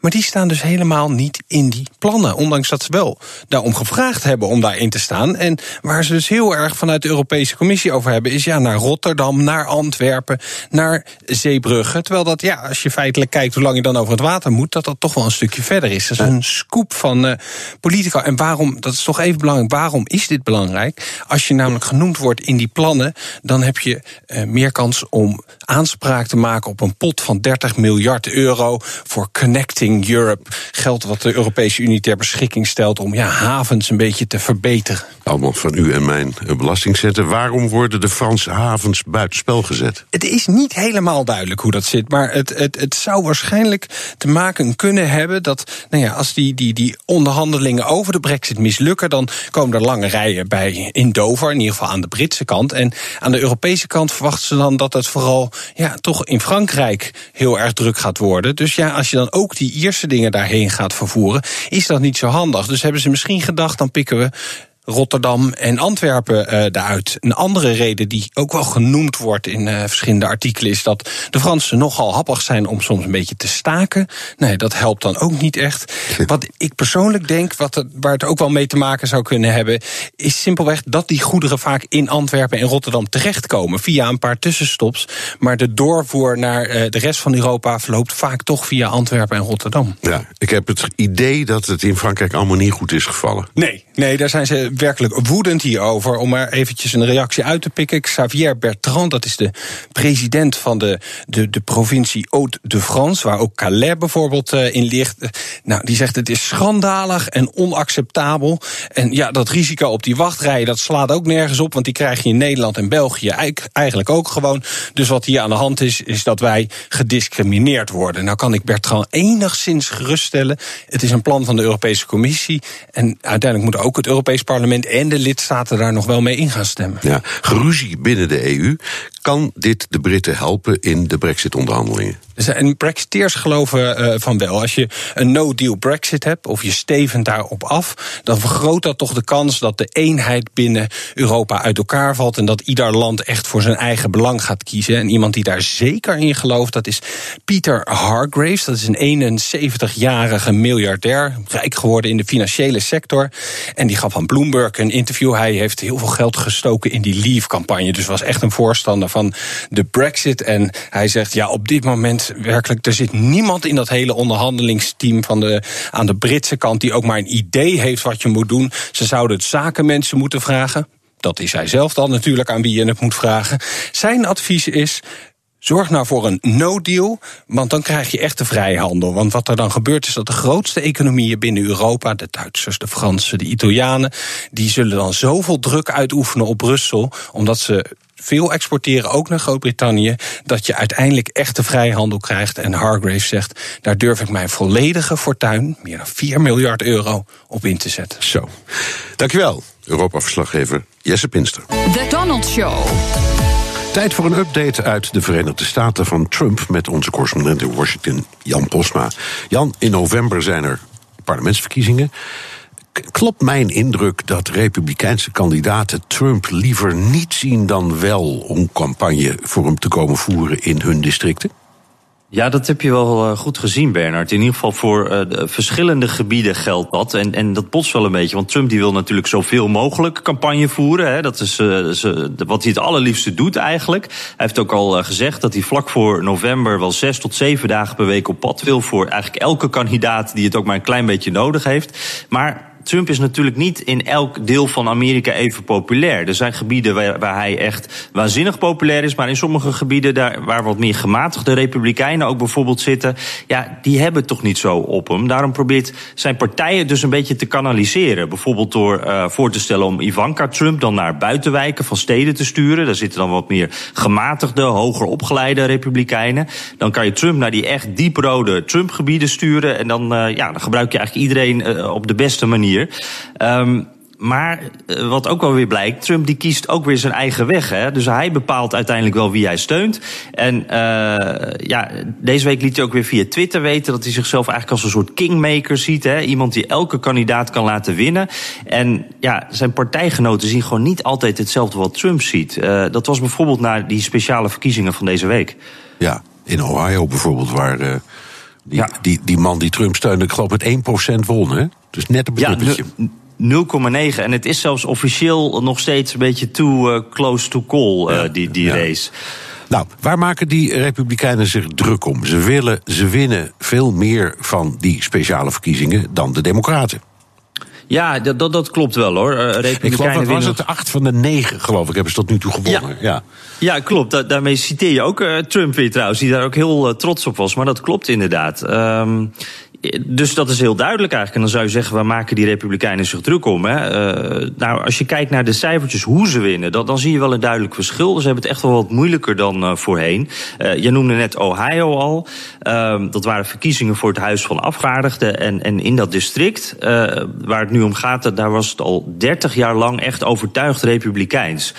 Maar die staan dus helemaal niet in die plannen. Ondanks dat ze wel daarom gevraagd hebben om daarin te staan. En waar ze dus heel erg vanuit de Europese Commissie over hebben, is ja, naar Rotterdam, naar Antwerpen, naar Zeebrugge. Terwijl dat, ja, als je feitelijk kijkt hoe lang je dan over het water moet, dat dat toch wel een stukje verder is. Dat is een scoop van uh, politica. En waarom, dat is toch even belangrijk, waarom is dit belangrijk? Als je namelijk genoemd wordt in die plannen, dan heb je uh, meer kans om aanspraak te maken op een pot van 30 miljard euro voor connecting Europe. Geld wat de Europese Unie ter beschikking stelt om ja, havens een beetje te verbeteren. Allemaal van u en mijn belastingzetten. Waarom worden de Franse havens buitenspel gezet? Het is niet helemaal duidelijk hoe dat zit. Maar het, het, het zou waarschijnlijk te maken kunnen hebben dat nou ja, als die, die, die onderhandelingen over de brexit mislukken, dan komen er lange rijen bij in Dover, in ieder geval aan de Britse kant. En aan de Europese kant verwachten ze dan dat het vooral ja, toch in Frankrijk heel erg druk gaat worden. Dus ja, als je dan ook die Ierse dingen daarheen gaat vervoeren, is dat niet zo handig. Dus hebben ze misschien gedacht, dan pikken we Rotterdam en Antwerpen uh, daaruit. Een andere reden die ook wel genoemd wordt in uh, verschillende artikelen is dat de Fransen nogal happig zijn om soms een beetje te staken. Nee, dat helpt dan ook niet echt. Wat ik persoonlijk denk, wat het, waar het ook wel mee te maken zou kunnen hebben, is simpelweg dat die goederen vaak in Antwerpen en Rotterdam terechtkomen via een paar tussenstops. Maar de doorvoer naar uh, de rest van Europa verloopt vaak toch via Antwerpen en Rotterdam. Ja, ik heb het idee dat het in Frankrijk allemaal niet goed is gevallen. Nee, nee, daar zijn ze werkelijk woedend hierover. Om maar eventjes een reactie uit te pikken. Xavier Bertrand, dat is de president van de, de, de provincie Haute-de-France... waar ook Calais bijvoorbeeld uh, in ligt. Nou, die zegt het is schandalig en onacceptabel. En ja, dat risico op die wachtrijen, dat slaat ook nergens op... want die krijg je in Nederland en België eigenlijk ook gewoon. Dus wat hier aan de hand is, is dat wij gediscrimineerd worden. Nou kan ik Bertrand enigszins geruststellen. Het is een plan van de Europese Commissie... en uiteindelijk moet ook het Europees Parlement en de lidstaten daar nog wel mee in gaan stemmen. Ja, geruzie binnen de EU. Kan dit de Britten helpen in de brexit-onderhandelingen? En Brexiteers geloven uh, van wel. Als je een no-deal Brexit hebt, of je stevend daarop af, dan vergroot dat toch de kans dat de eenheid binnen Europa uit elkaar valt en dat ieder land echt voor zijn eigen belang gaat kiezen. En iemand die daar zeker in gelooft, dat is Peter Hargraves. Dat is een 71-jarige miljardair, rijk geworden in de financiële sector. En die gaf aan Bloomberg een interview. Hij heeft heel veel geld gestoken in die Leave-campagne. Dus was echt een voorstander van de Brexit. En hij zegt, ja, op dit moment werkelijk, er zit niemand in dat hele onderhandelingsteam van de, aan de Britse kant die ook maar een idee heeft wat je moet doen. Ze zouden het zakenmensen moeten vragen. Dat is hij zelf dan natuurlijk aan wie je het moet vragen. Zijn advies is: Zorg nou voor een no-deal, want dan krijg je echte vrijhandel. Want wat er dan gebeurt is dat de grootste economieën binnen Europa, de Duitsers, de Fransen, de Italianen, die zullen dan zoveel druk uitoefenen op Brussel, omdat ze veel exporteren, ook naar Groot-Brittannië, dat je uiteindelijk echte vrijhandel krijgt. En Hargrave zegt, daar durf ik mijn volledige fortuin, meer dan 4 miljard euro, op in te zetten. Zo. Dankjewel, Europa-verslaggever Jesse Pinster. The Donald Show. Tijd voor een update uit de Verenigde Staten van Trump met onze correspondent in Washington, Jan Posma. Jan, in november zijn er parlementsverkiezingen. Klopt mijn indruk dat republikeinse kandidaten Trump liever niet zien dan wel om campagne voor hem te komen voeren in hun districten? Ja, dat heb je wel eh, goed gezien, Bernard. In ieder geval voor uh, verschillende gebieden geldt dat. En, en dat botst wel een beetje. Want Trump die wil natuurlijk zoveel mogelijk campagne voeren. Hè. Dat is uh, wat hij het allerliefste doet eigenlijk. Hij heeft ook al gezegd dat hij vlak voor november wel zes tot zeven dagen per week op pad wil. Voor eigenlijk elke kandidaat die het ook maar een klein beetje nodig heeft. Maar Trump is natuurlijk niet in elk deel van Amerika even populair. Er zijn gebieden waar, hij echt waanzinnig populair is, maar in sommige gebieden daar, waar wat meer gematigde republikeinen ook bijvoorbeeld zitten, ja, die hebben toch niet zo op hem. Daarom probeert zijn partij het dus een beetje te kanaliseren. Bijvoorbeeld door uh, voor te stellen om Ivanka Trump dan naar buitenwijken van steden te sturen. Daar zitten dan wat meer gematigde, hoger opgeleide republikeinen. Dan kan je Trump naar die echt dieprode Trump-gebieden sturen. En dan, uh, ja, dan gebruik je eigenlijk iedereen uh, op de beste manier. Um, maar uh, wat ook wel weer blijkt, Trump die kiest ook weer zijn eigen weg. Hè? Dus hij bepaalt uiteindelijk wel wie hij steunt. En uh, ja, deze week liet hij ook weer via Twitter weten dat hij zichzelf eigenlijk als een soort kingmaker ziet. Hè? Iemand die elke kandidaat kan laten winnen. En ja, zijn partijgenoten zien gewoon niet altijd hetzelfde wat Trump ziet. Uh, dat was bijvoorbeeld na die speciale verkiezingen van deze week. Ja, in Ohio bijvoorbeeld, waar die, ja. die, die man die Trump steunde, ik geloof met 1% won. Hè? Dus net een bedruppeltje. Ja, 0,9. En het is zelfs officieel nog steeds een beetje too uh, close to call, uh, ja, die, die ja. race. Nou, waar maken die Republikeinen zich druk om? Ze willen, ze winnen veel meer van die speciale verkiezingen dan de Democraten. Ja, dat, dat, dat klopt wel hoor. Uh, ik geloof, wat was het? Acht van de negen, geloof ik, hebben ze tot nu toe gewonnen. Ja, ja. ja klopt. Da daarmee citeer je ook uh, Trump weer trouwens, die daar ook heel uh, trots op was. Maar dat klopt inderdaad. Um, dus dat is heel duidelijk eigenlijk. En dan zou je zeggen, waar maken die Republikeinen zich druk om? Hè? Uh, nou, als je kijkt naar de cijfertjes, hoe ze winnen, dan, dan zie je wel een duidelijk verschil. Ze hebben het echt wel wat moeilijker dan uh, voorheen. Uh, je noemde net Ohio al. Uh, dat waren verkiezingen voor het Huis van Afgevaardigden. En, en in dat district, waar het nu om gaat, daar was het al 30 jaar lang echt overtuigd Republikeins.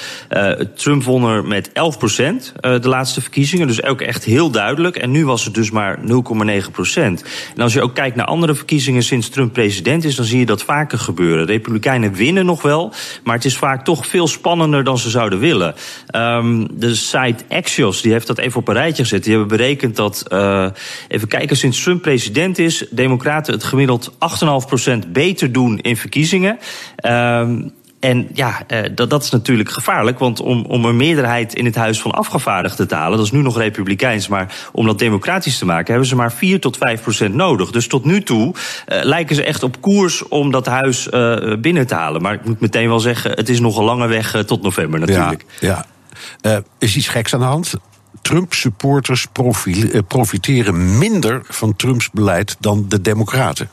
Trump won er met 11 procent de laatste verkiezingen. Dus ook echt heel duidelijk. En nu was het dus maar 0,9 procent. En als je ook kijkt naar andere verkiezingen sinds Trump president is, dan zie je dat vaker gebeuren. Republikeinen winnen nog wel, maar het is vaak toch veel spannender dan ze zouden willen. Um, de site Axios die heeft dat even op een rijtje gezet. Die hebben berekend dat, uh, even kijken, sinds Trump president is, Democraten het gemiddeld 8,5% beter doen in verkiezingen. Um, en ja, dat, dat is natuurlijk gevaarlijk. Want om, om een meerderheid in het Huis van Afgevaardigden te halen, dat is nu nog republikeins, maar om dat democratisch te maken, hebben ze maar 4 tot 5 procent nodig. Dus tot nu toe uh, lijken ze echt op koers om dat huis uh, binnen te halen. Maar ik moet meteen wel zeggen, het is nog een lange weg uh, tot november natuurlijk. Ja, ja. is iets geks aan de hand? Trump-supporters profiteren minder van Trumps beleid dan de Democraten.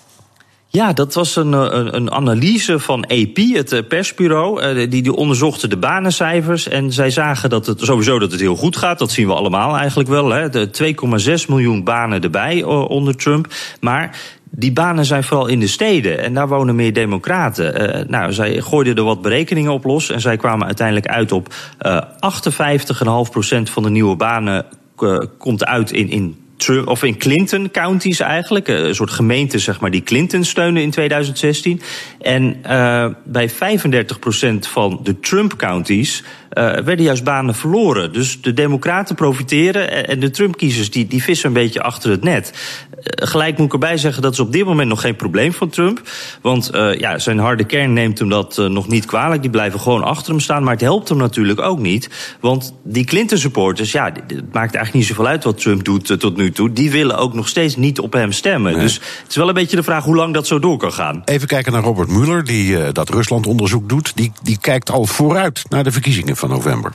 Ja, dat was een, een, een, analyse van AP, het persbureau. Die, die onderzochten de banencijfers. En zij zagen dat het sowieso dat het heel goed gaat. Dat zien we allemaal eigenlijk wel. Hè. De 2,6 miljoen banen erbij onder Trump. Maar die banen zijn vooral in de steden en daar wonen meer democraten. Nou, zij gooiden er wat berekeningen op los en zij kwamen uiteindelijk uit op uh, 58,5% van de nieuwe banen komt uit in, in Trump, of in Clinton counties eigenlijk. Een soort gemeenten zeg maar, die Clinton steunen in 2016. En uh, bij 35% van de Trump counties werden juist banen verloren. Dus de Democraten profiteren en de Trump-kiezers die, die vissen een beetje achter het net. Uh, gelijk moet ik erbij zeggen dat is op dit moment nog geen probleem van Trump. Want uh, ja, zijn harde kern neemt hem dat nog niet kwalijk. Die blijven gewoon achter hem staan. Maar het helpt hem natuurlijk ook niet. Want die Clinton-supporters, ja, het maakt eigenlijk niet zoveel uit wat Trump doet tot nu toe. Die willen ook nog steeds niet op hem stemmen. Nee. Dus het is wel een beetje de vraag hoe lang dat zo door kan gaan. Even kijken naar Robert Mueller, die dat Rusland-onderzoek doet. Die, die kijkt al vooruit naar de verkiezingen van november.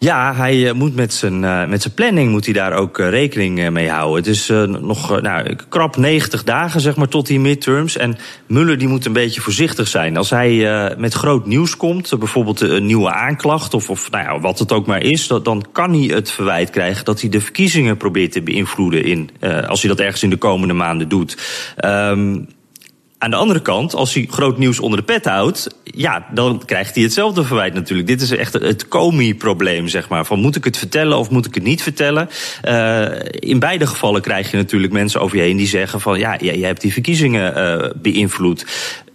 Ja, hij moet met zijn, met zijn planning moet hij daar ook rekening mee houden. Het is nog nou, krap 90 dagen zeg maar, tot die midterms. En Muller die moet een beetje voorzichtig zijn. Als hij met groot nieuws komt, bijvoorbeeld een nieuwe aanklacht... of, of nou ja, wat het ook maar is, dan kan hij het verwijt krijgen... dat hij de verkiezingen probeert te beïnvloeden in, als hij dat ergens in de komende maanden doet. Um, aan de andere kant, als hij groot nieuws onder de pet houdt, ja, dan krijgt hij hetzelfde verwijt natuurlijk. Dit is echt het comie-probleem, zeg maar. Van moet ik het vertellen of moet ik het niet vertellen? Uh, in beide gevallen krijg je natuurlijk mensen over je heen die zeggen van ja, jij hebt die verkiezingen uh, beïnvloed.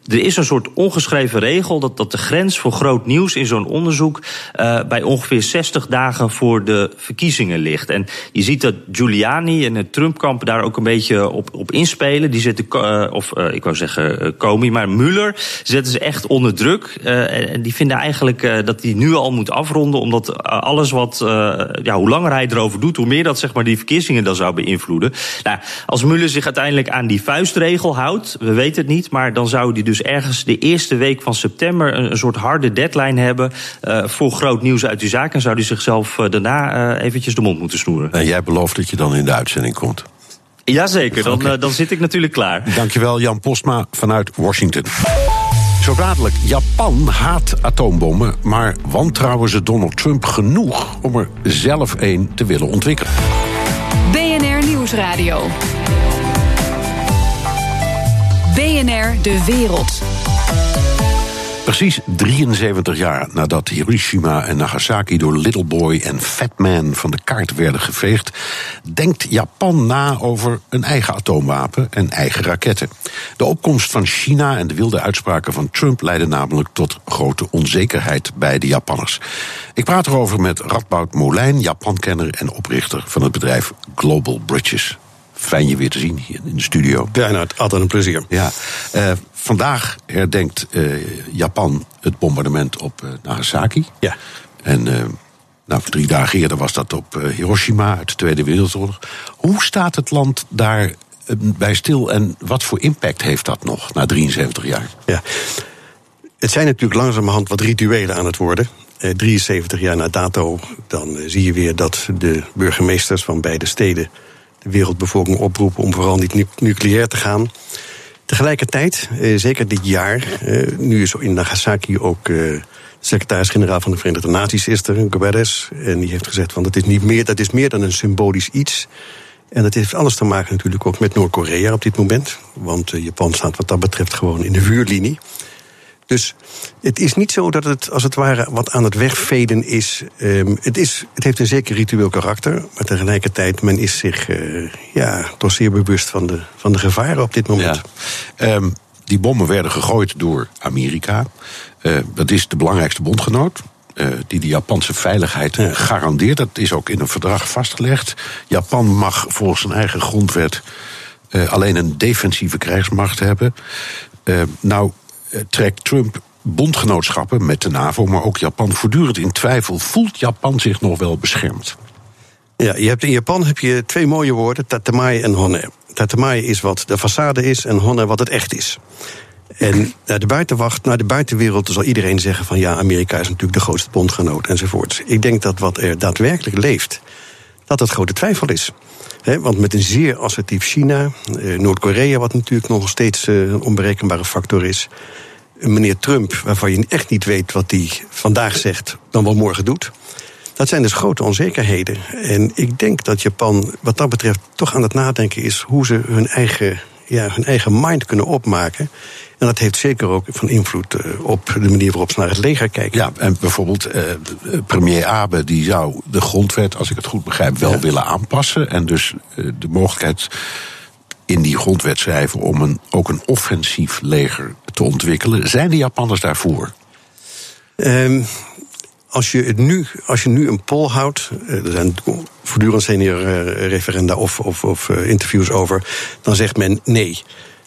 Er is een soort ongeschreven regel dat, dat de grens voor groot nieuws in zo'n onderzoek uh, bij ongeveer 60 dagen voor de verkiezingen ligt. En je ziet dat Giuliani en het Trumpkamp daar ook een beetje op, op inspelen. Die zetten, uh, of uh, ik wou zeggen Comey, maar Mueller zetten ze echt onder druk. en die vinden eigenlijk dat hij nu al moet afronden, omdat alles wat, ja, hoe langer hij erover doet, hoe meer dat zeg maar die verkiezingen dan zou beïnvloeden. Nou, als Mueller zich uiteindelijk aan die vuistregel houdt, we weten het niet, maar dan zou hij dus dus ergens de eerste week van september een, een soort harde deadline hebben uh, voor groot nieuws uit die zaak. En zou hij zichzelf uh, daarna uh, eventjes de mond moeten snoeren. En jij belooft dat je dan in de uitzending komt. Jazeker, dan, okay. dan zit ik natuurlijk klaar. Dankjewel Jan Postma vanuit Washington. Zo dadelijk, Japan haat atoombommen, maar wantrouwen ze Donald Trump genoeg om er zelf een te willen ontwikkelen. BNR Nieuwsradio. BNR De Wereld. Precies 73 jaar nadat Hiroshima en Nagasaki door Little Boy en Fat Man van de kaart werden geveegd, denkt Japan na over een eigen atoomwapen en eigen raketten. De opkomst van China en de wilde uitspraken van Trump leidden namelijk tot grote onzekerheid bij de Japanners. Ik praat erover met Radboud Molijn, Japankenner en oprichter van het bedrijf Global Bridges. Fijn je weer te zien hier in de studio. Ja, nou, altijd een plezier. Ja, uh, vandaag herdenkt uh, Japan het bombardement op uh, Nagasaki. Ja. En nou, drie dagen eerder was dat op Hiroshima uit de Tweede Wereldoorlog. Hoe staat het land daar bij stil en wat voor impact heeft dat nog na 73 jaar? Ja. Het zijn natuurlijk langzamerhand wat rituelen aan het worden. 73 jaar na dato, dan zie je weer dat de burgemeesters van beide steden de wereldbevolking oproepen om vooral niet nucleair te gaan. Tegelijkertijd, eh, zeker dit jaar, eh, nu is in Nagasaki ook eh, secretaris-generaal van de Verenigde Naties is. En die heeft gezegd van dat is, niet meer, dat is meer dan een symbolisch iets. En dat heeft alles te maken natuurlijk ook met Noord-Korea op dit moment. Want Japan staat wat dat betreft gewoon in de vuurlinie. Dus het is niet zo dat het als het ware wat aan het wegveden is. Um, het, is het heeft een zeker ritueel karakter, maar tegelijkertijd men is zich uh, ja, toch zeer bewust van de, van de gevaren op dit moment. Ja. Um, die bommen werden gegooid door Amerika. Uh, dat is de belangrijkste bondgenoot. Uh, die de Japanse veiligheid ja. garandeert. Dat is ook in een verdrag vastgelegd. Japan mag volgens zijn eigen grondwet alleen een defensieve krijgsmacht hebben. nou, eh, trekt Trump bondgenootschappen met de NAVO, maar ook Japan voortdurend in twijfel. Voelt Japan zich nog wel beschermd? Ja, je hebt in Japan heb je twee mooie woorden, tatamai en honne. Tatamai is wat de façade is en honne wat het echt is. En naar de buitenwacht, naar de buitenwereld zal iedereen zeggen van ja, Amerika is natuurlijk de grootste bondgenoot enzovoort. Ik denk dat wat er daadwerkelijk leeft, dat het grote twijfel is. Want met een zeer assertief China, eh, Noord-Korea, wat natuurlijk nog steeds eh, een onberekenbare factor is meneer Trump, waarvan je echt niet weet wat hij vandaag zegt, dan wel morgen doet. Dat zijn dus grote onzekerheden. En ik denk dat Japan wat dat betreft toch aan het nadenken is hoe ze hun eigen, ja, hun eigen mind kunnen opmaken. En dat heeft zeker ook van invloed uh, op de manier waarop ze naar het leger kijken. Ja, en bijvoorbeeld uh, premier Abe die zou de grondwet, als ik het goed begrijp, wel ja. willen aanpassen. En dus uh, de mogelijkheid in die grondwet schrijven om een, ook een offensief leger te ontwikkelen. Zijn de Japanners daarvoor? Um, als je, het nu, als je nu een poll houdt, er zijn voortdurend senior referenda of, of, of interviews over, dan zegt men nee.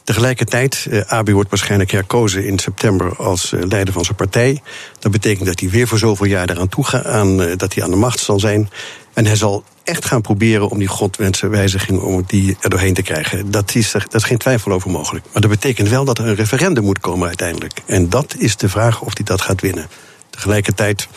Tegelijkertijd, uh, Abe wordt waarschijnlijk herkozen in september als leider van zijn partij. Dat betekent dat hij weer voor zoveel jaar eraan toe gaat, aan, dat hij aan de macht zal zijn. En hij zal echt gaan proberen om die grondwensenwijziging om die er doorheen te krijgen. Dat is, dat is geen twijfel over mogelijk. Maar dat betekent wel dat er een referendum moet komen uiteindelijk. En dat is de vraag of hij dat gaat winnen. Tegelijkertijd,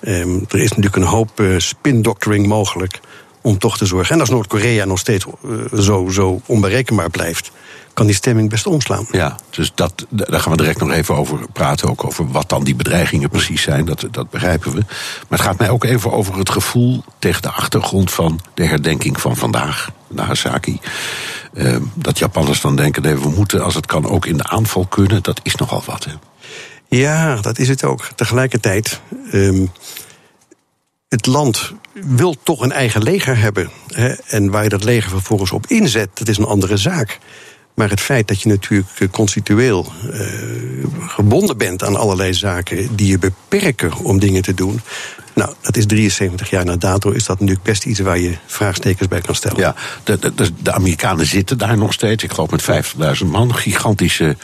Ehm, er is natuurlijk een hoop uh, spin-doctoring mogelijk om toch te zorgen. En als Noord-Korea nog steeds zo, zo onberekenbaar blijft, kan die stemming best omslaan. Ja, dus dat, daar gaan we direct nog even over praten. Ook over wat dan die bedreigingen precies zijn. Dat, dat begrijpen we. Maar het gaat mij ook even over het gevoel tegen de achtergrond van de herdenking van vandaag, Nagasaki. Uh, dat Japanners dan denken: nee, we moeten als het kan ook in de aanval kunnen. Dat is nogal wat. Hè? Ja, dat is het ook. Tegelijkertijd. Um, het land wil toch een eigen leger hebben. Hè? En waar je dat leger vervolgens op inzet, dat is een andere zaak. Maar het feit dat je natuurlijk eh, constitueel uh, gebonden bent aan allerlei zaken die je beperken om dingen te doen. Nou, dat is 73 jaar na dato, is dat natuurlijk best iets waar je vraagtekens bij kan stellen. Ja, de, de, de Amerikanen zitten daar nog steeds, ik geloof met 50.000 man. Gigantische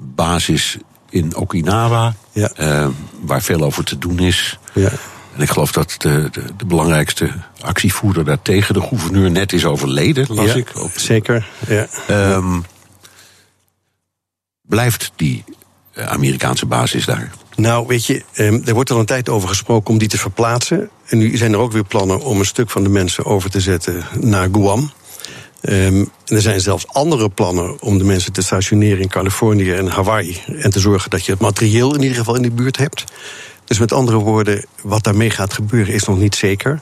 basis in Okinawa, ja. uh, waar veel over te doen is. Ja. En ik geloof dat de, de, de, belangrijkste actievoerder daar tegen de gouverneur net is overleden, las ik. Zeker, ja. Um, blijft die eh, Amerikaanse basis daar? Nou, weet je, ehm, er wordt al een tijd over gesproken om die te verplaatsen. En nu zijn er ook weer plannen om een stuk van de mensen over te zetten naar Guam. Um, en er zijn zelfs andere plannen om de mensen te stationeren in Californië en Hawaii. En te zorgen dat je het materieel in ieder geval in de buurt hebt. Dus met andere woorden, wat daarmee gaat gebeuren is nog niet zeker.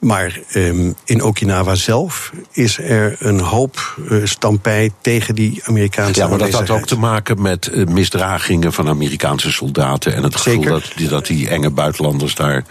Maar um, in Okinawa zelf is er een hoop uh, stampij tegen die Amerikaanse Ja, maar dat had ook te maken met uh, misdragingen van Amerikaanse soldaten... en het gevoel dat die, dat die enge buitenlanders daar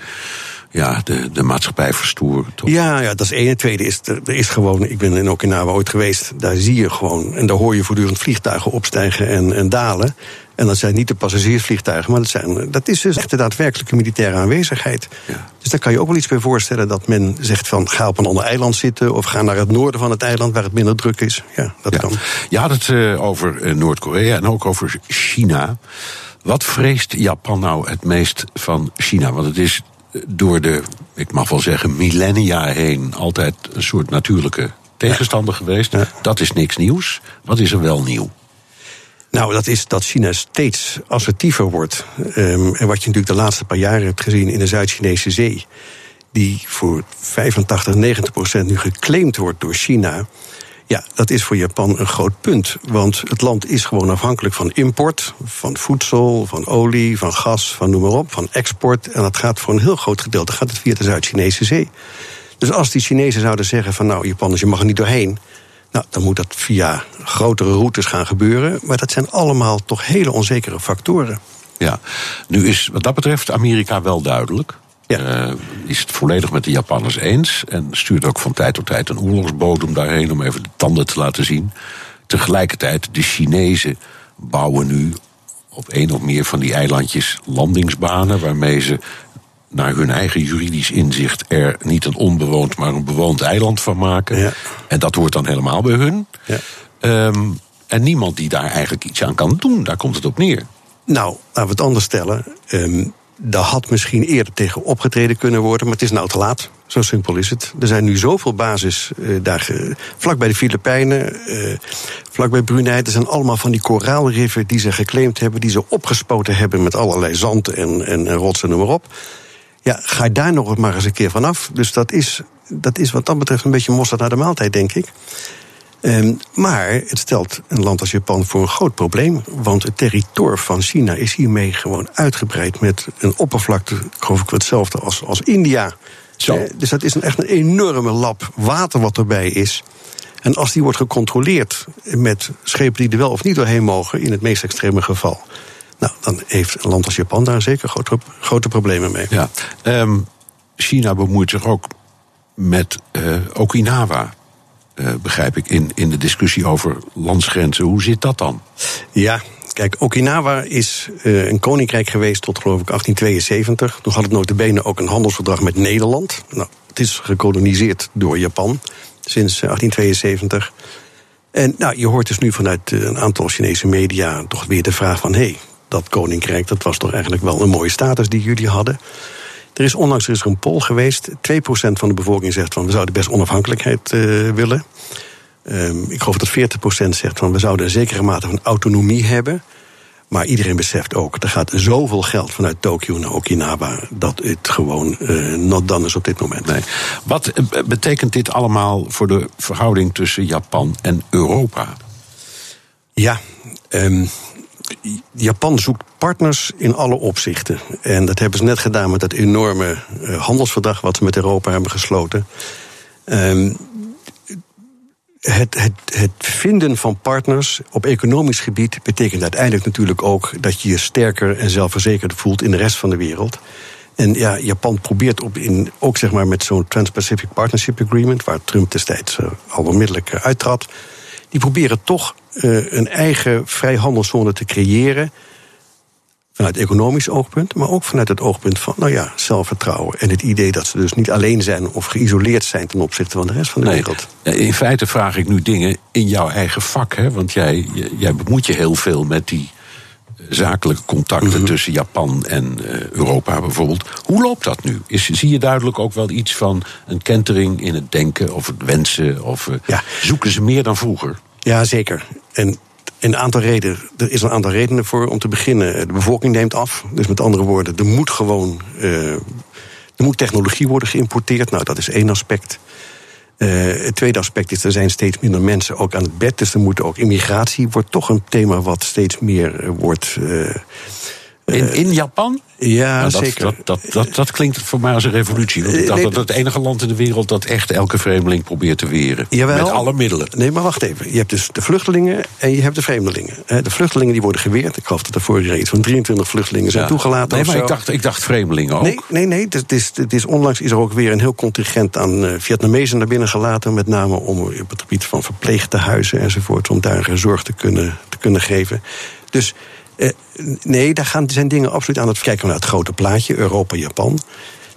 ja, de, de maatschappij verstoren. Toch? Ja, ja, dat is één. Het tweede is, er is gewoon, ik ben in Okinawa ooit geweest, daar zie je gewoon, en daar hoor je voortdurend vliegtuigen opstijgen en, en dalen. En dat zijn niet de passagiersvliegtuigen, maar dat, zijn, dat is dus echt de daadwerkelijke militaire aanwezigheid. Ja. Dus daar kan je ook wel iets bij voorstellen dat men zegt van ga op een ander eiland zitten of ga naar het noorden van het eiland waar het minder druk is. Ja, dat ja. kan. Je had het uh, over uh, Noord-Korea en ook over China. Wat vreest Japan nou het meest van China? Want het is door de, ik mag wel zeggen, millennia heen altijd een soort natuurlijke tegenstander geweest. Ja. Dat is niks nieuws. Wat is er wel nieuw? Nou, dat is dat China steeds assertiever wordt. Um, en wat je natuurlijk de laatste paar jaren hebt gezien in de Zuid-Chinese Zee, die voor 85, 90 procent nu geclaimd wordt door China. Ja, dat is voor Japan een groot punt. Want het land is gewoon afhankelijk van import, van voedsel, van olie, van gas, van noem maar op, van export. En dat gaat voor een heel groot gedeelte gaat het via de Zuid-Chinese Zee. Dus als die Chinezen zouden zeggen van nou, Japanners, je mag er niet doorheen. Nou, dan moet dat via grotere routes gaan gebeuren. Maar dat zijn allemaal toch hele onzekere factoren. Ja, nu is wat dat betreft Amerika wel duidelijk. Ja. Uh, is het volledig met de Japanners eens. En stuurt ook van tijd tot tijd een oorlogsbodem daarheen om even de tanden te laten zien. Tegelijkertijd, de Chinezen bouwen nu op één of meer van die eilandjes landingsbanen. waarmee ze naar hun eigen juridisch inzicht er niet een onbewoond, maar een bewoond eiland van maken. Ja. En dat hoort dan helemaal bij hun. Ja. Um, en niemand die daar eigenlijk iets aan kan doen, daar komt het op neer. Nou, laten we het anders stellen. Um, daar had misschien eerder tegen opgetreden kunnen worden, maar het is nou te laat. Zo simpel is het. Er zijn nu zoveel basis uh, daar, vlak bij de Filipijnen, uh, vlak bij Brunei. Er zijn allemaal van die koraalriffen die ze geclaimd hebben, die ze opgespoten hebben met allerlei zand en, en, en rotsen en noem maar op. Ja, ga daar nog maar eens een keer vanaf. Dus dat is, dat is wat dat betreft een beetje mosterd naar de maaltijd, denk ik. Um, maar het stelt een land als Japan voor een groot probleem. Want het territorium van China is hiermee gewoon uitgebreid met een oppervlakte, geloof ik, hetzelfde als, als India. Zo. Uh, dus dat is een, echt een enorme lap water wat erbij is. En als die wordt gecontroleerd met schepen die er wel of niet doorheen mogen, in het meest extreme geval, nou, dan heeft een land als Japan daar zeker grote, grote problemen mee. Ja. Um, China bemoeit zich ook met uh, Okinawa. Uh, begrijp ik, in, in de discussie over landsgrenzen. Hoe zit dat dan? Ja, kijk, Okinawa is uh, een koninkrijk geweest tot geloof ik 1872. Toen had het notabene ook een handelsverdrag met Nederland. Nou, het is gekoloniseerd door Japan sinds 1872. En nou, je hoort dus nu vanuit een aantal Chinese media toch weer de vraag van... hé, hey, dat koninkrijk, dat was toch eigenlijk wel een mooie status die jullie hadden. Er is onlangs er is er een poll geweest. 2% van de bevolking zegt van we zouden best onafhankelijkheid uh, willen. Um, ik geloof dat 40% zegt van we zouden een zekere mate van autonomie hebben. Maar iedereen beseft ook, er gaat zoveel geld vanuit Tokio naar Okinawa... dat het gewoon uh, not done is op dit moment. Nee. Wat betekent dit allemaal voor de verhouding tussen Japan en Europa? Ja, um, Japan zoekt partners in alle opzichten. En dat hebben ze net gedaan met dat enorme uh, handelsverdrag... wat ze met Europa hebben gesloten. Um, het, het, het, vinden van partners op economisch gebied betekent uiteindelijk natuurlijk ook dat je je sterker en zelfverzekerd voelt in de rest van de wereld. En ja, Japan probeert op in, ook zeg maar met zo'n Trans-Pacific Partnership Agreement, waar Trump destijds uh, al onmiddellijk uh, uittrad, die proberen toch uh, een eigen vrijhandelszone te creëren vanuit economisch oogpunt, maar ook vanuit het oogpunt van, nou ja, zelfvertrouwen. En het idee dat ze dus niet alleen zijn of geïsoleerd zijn ten opzichte van de rest van de wereld. In feite vraag ik nu dingen in jouw eigen vak, hè? want jij, jij bemoeit je heel veel met die zakelijke contacten -hmm. tussen Japan en uh, Europa bijvoorbeeld. Hoe loopt dat nu? Is, zie je duidelijk ook wel iets van een kentering in het denken of het wensen? Of ja. zoeken ze meer dan vroeger? Ja, zeker. En een aantal redenen. Er is een aantal redenen voor. Om te beginnen, de bevolking neemt af. Dus met andere woorden, er moet gewoon. Uh, er moet technologie worden geïmporteerd. Nou, dat is één aspect. Uh, het tweede aspect is, er zijn steeds minder mensen ook aan het bed. Dus er moet ook immigratie wordt toch een thema wat steeds meer wordt. In, in Japan? Ja, nou, dat, zeker. Dat, dat, dat, dat, klinkt voor mij als een revolutie. Want ik dacht nee, dat het enige land in de wereld dat echt elke vreemdeling probeert te weren. Jawel, met alle middelen. Nee, maar wacht even. Je hebt dus de vluchtelingen en je hebt de vreemdelingen. De vluchtelingen die worden geweerd. Ik geloof dat er vorige iets van 23 vluchtelingen zijn ja. toegelaten. Nee, maar ik dacht, ik dacht vreemdelingen ook. Nee, nee, nee. Het is, het is, onlangs is er ook weer een heel contingent aan Vietnamezen naar binnen gelaten. Met name om op het gebied van verpleegtehuizen enzovoort. Om daar zorg te kunnen, te kunnen geven. Dus uh, nee, daar gaan, zijn dingen absoluut aan het kijken naar het grote plaatje, Europa, Japan.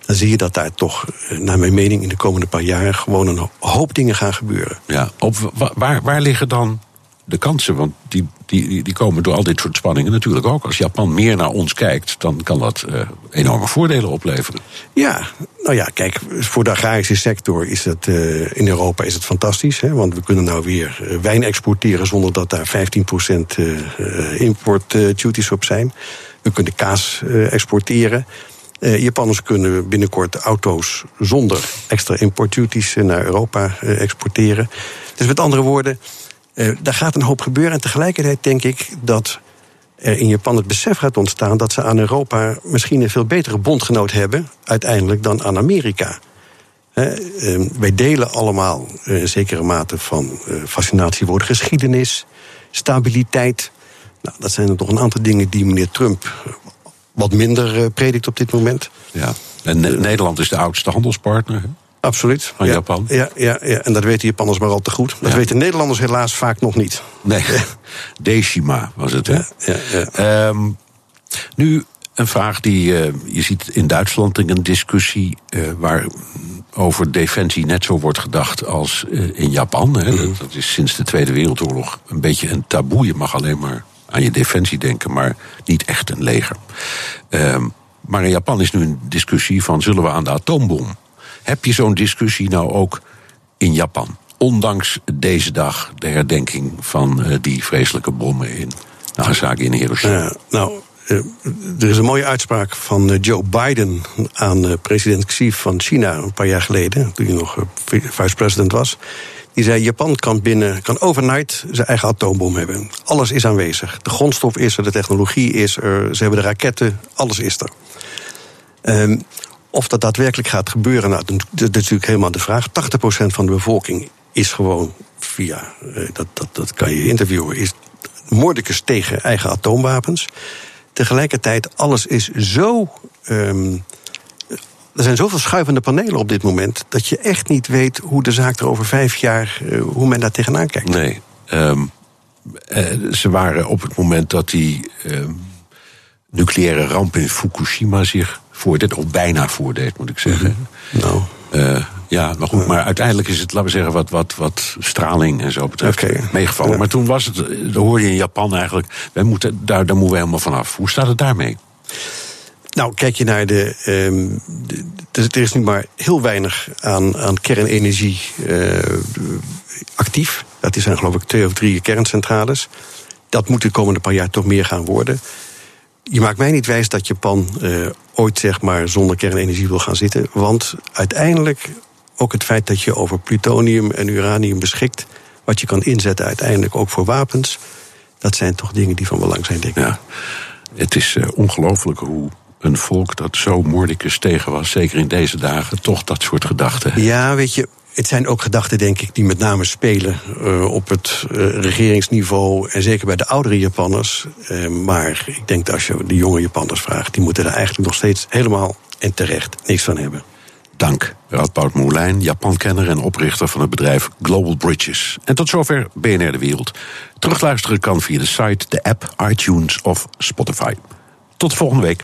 Dan zie je dat daar toch, naar mijn mening, in de komende paar jaar gewoon een hoop dingen gaan gebeuren. Ja, op, waar, waar liggen dan de kansen? Want die, die, die komen door al dit soort spanningen natuurlijk ook. Als Japan meer naar ons kijkt, dan kan dat uh, enorme voordelen opleveren. Ja, nou ja, kijk, voor de agrarische sector is het uh, in Europa is het fantastisch. Hè, want we kunnen nou weer uh, wijn exporteren zonder dat daar 15% import duties op zijn. We kunnen kaas exporteren. Japanners kunnen binnenkort auto's zonder extra import duties naar Europa exporteren. Dus met andere woorden. Uh, daar gaat een hoop gebeuren. En tegelijkertijd denk ik dat er in Japan het besef gaat ontstaan dat ze aan Europa misschien een veel betere bondgenoot hebben, uiteindelijk, dan aan Amerika. Uh, wij delen allemaal een zekere mate van fascinatie voor de geschiedenis, stabiliteit. Nou, dat zijn er toch een aantal dingen die meneer Trump wat minder predikt op dit moment. Ja, en Nederland is de oudste handelspartner. Absoluut. Van ja, Japan? Ja, ja, ja, en dat weten Japanners maar al te goed. Dat Ja. weten Nederlanders helaas vaak nog niet. Nee, Deshima was het, hè? Ja. Ehm, nu een vraag die eh, je ziet in Duitsland in een discussie eh, waar over defensie net zo wordt gedacht als eh, in Japan. Hè. Mhm. Dat, dat is sinds de Tweede Wereldoorlog een beetje een taboe. Je mag alleen maar aan je defensie denken, maar niet echt een leger. Ehm, maar in Japan is nu een discussie van zullen we aan de atoombom? Heb je zo'n discussie nou ook in Japan? Ondanks deze dag de herdenking van eh, die vreselijke bommen in Nagasaki en Hiroshima. Ja, nou, eh, er is een mooie uitspraak van eh, Joe Biden aan eh, president Xi van China een paar jaar geleden, toen hij nog eh, vice-president was. Die zei: Japan kan binnen, kan overnight zijn eigen atoombom hebben. Alles is aanwezig. De grondstof is er, de technologie is er, ze hebben de raketten, alles is er. Ehm, of dat daadwerkelijk gaat gebeuren, nou, dat is natuurlijk helemaal de vraag. 80% van de bevolking is gewoon via, eh, dat, dat, dat kan je interviewen, is moordicus tegen eigen atoomwapens. Tegelijkertijd, alles is zo. ehm, er zijn zoveel schuivende panelen op dit moment. dat je echt niet weet hoe de zaak er over vijf jaar. eh, hoe men daar tegenaan kijkt. Nee. ehm, eh, ze waren op het moment dat die ehm, nucleaire ramp in Fukushima zich voordeed, of bijna voordeed, moet ik zeggen. Nou, Eh, ja, maar goed, maar uiteindelijk is het, laten we zeggen, wat, wat, wat straling en zo betreft meegevallen. Ja. Maar toen was het, eh, dat hoorde je in Japan eigenlijk, wij moeten, daar, daar moeten we helemaal vanaf. Hoe staat het daarmee? Nou, kijk je naar de. ehm, de- de- er is nu maar heel weinig aan, aan kernenergie eh, actief. Dat zijn geloof ik twee of drie kerncentrales. dat moet de komende paar jaar toch meer gaan worden. Je maakt mij niet wijs dat Japan uh, ooit zeg maar zonder kernenergie wil gaan zitten. Want uiteindelijk ook het feit dat je over plutonium en uranium beschikt, wat je kan inzetten uiteindelijk ook voor wapens, dat zijn toch dingen die van belang zijn, denk ik. Ja. Het is uh, ongelooflijk hoe een volk dat zo moordicus tegen was, zeker in deze dagen, toch dat soort gedachten. heeft. Ja, weet je, het zijn ook gedachten, denk ik, die met name spelen uh, op het uh, regeringsniveau en zeker bij de oudere Japanners. Uh, maar ik denk dat als je de jonge Japanners vraagt, die moeten er eigenlijk nog steeds helemaal en terecht niks van hebben. Dank, Radboud Moulijn, Japankenner en oprichter van het bedrijf Global Bridges. En tot zover BNR De Wereld. Terugluisteren kan via de site, de app, iTunes of Spotify. Tot volgende week.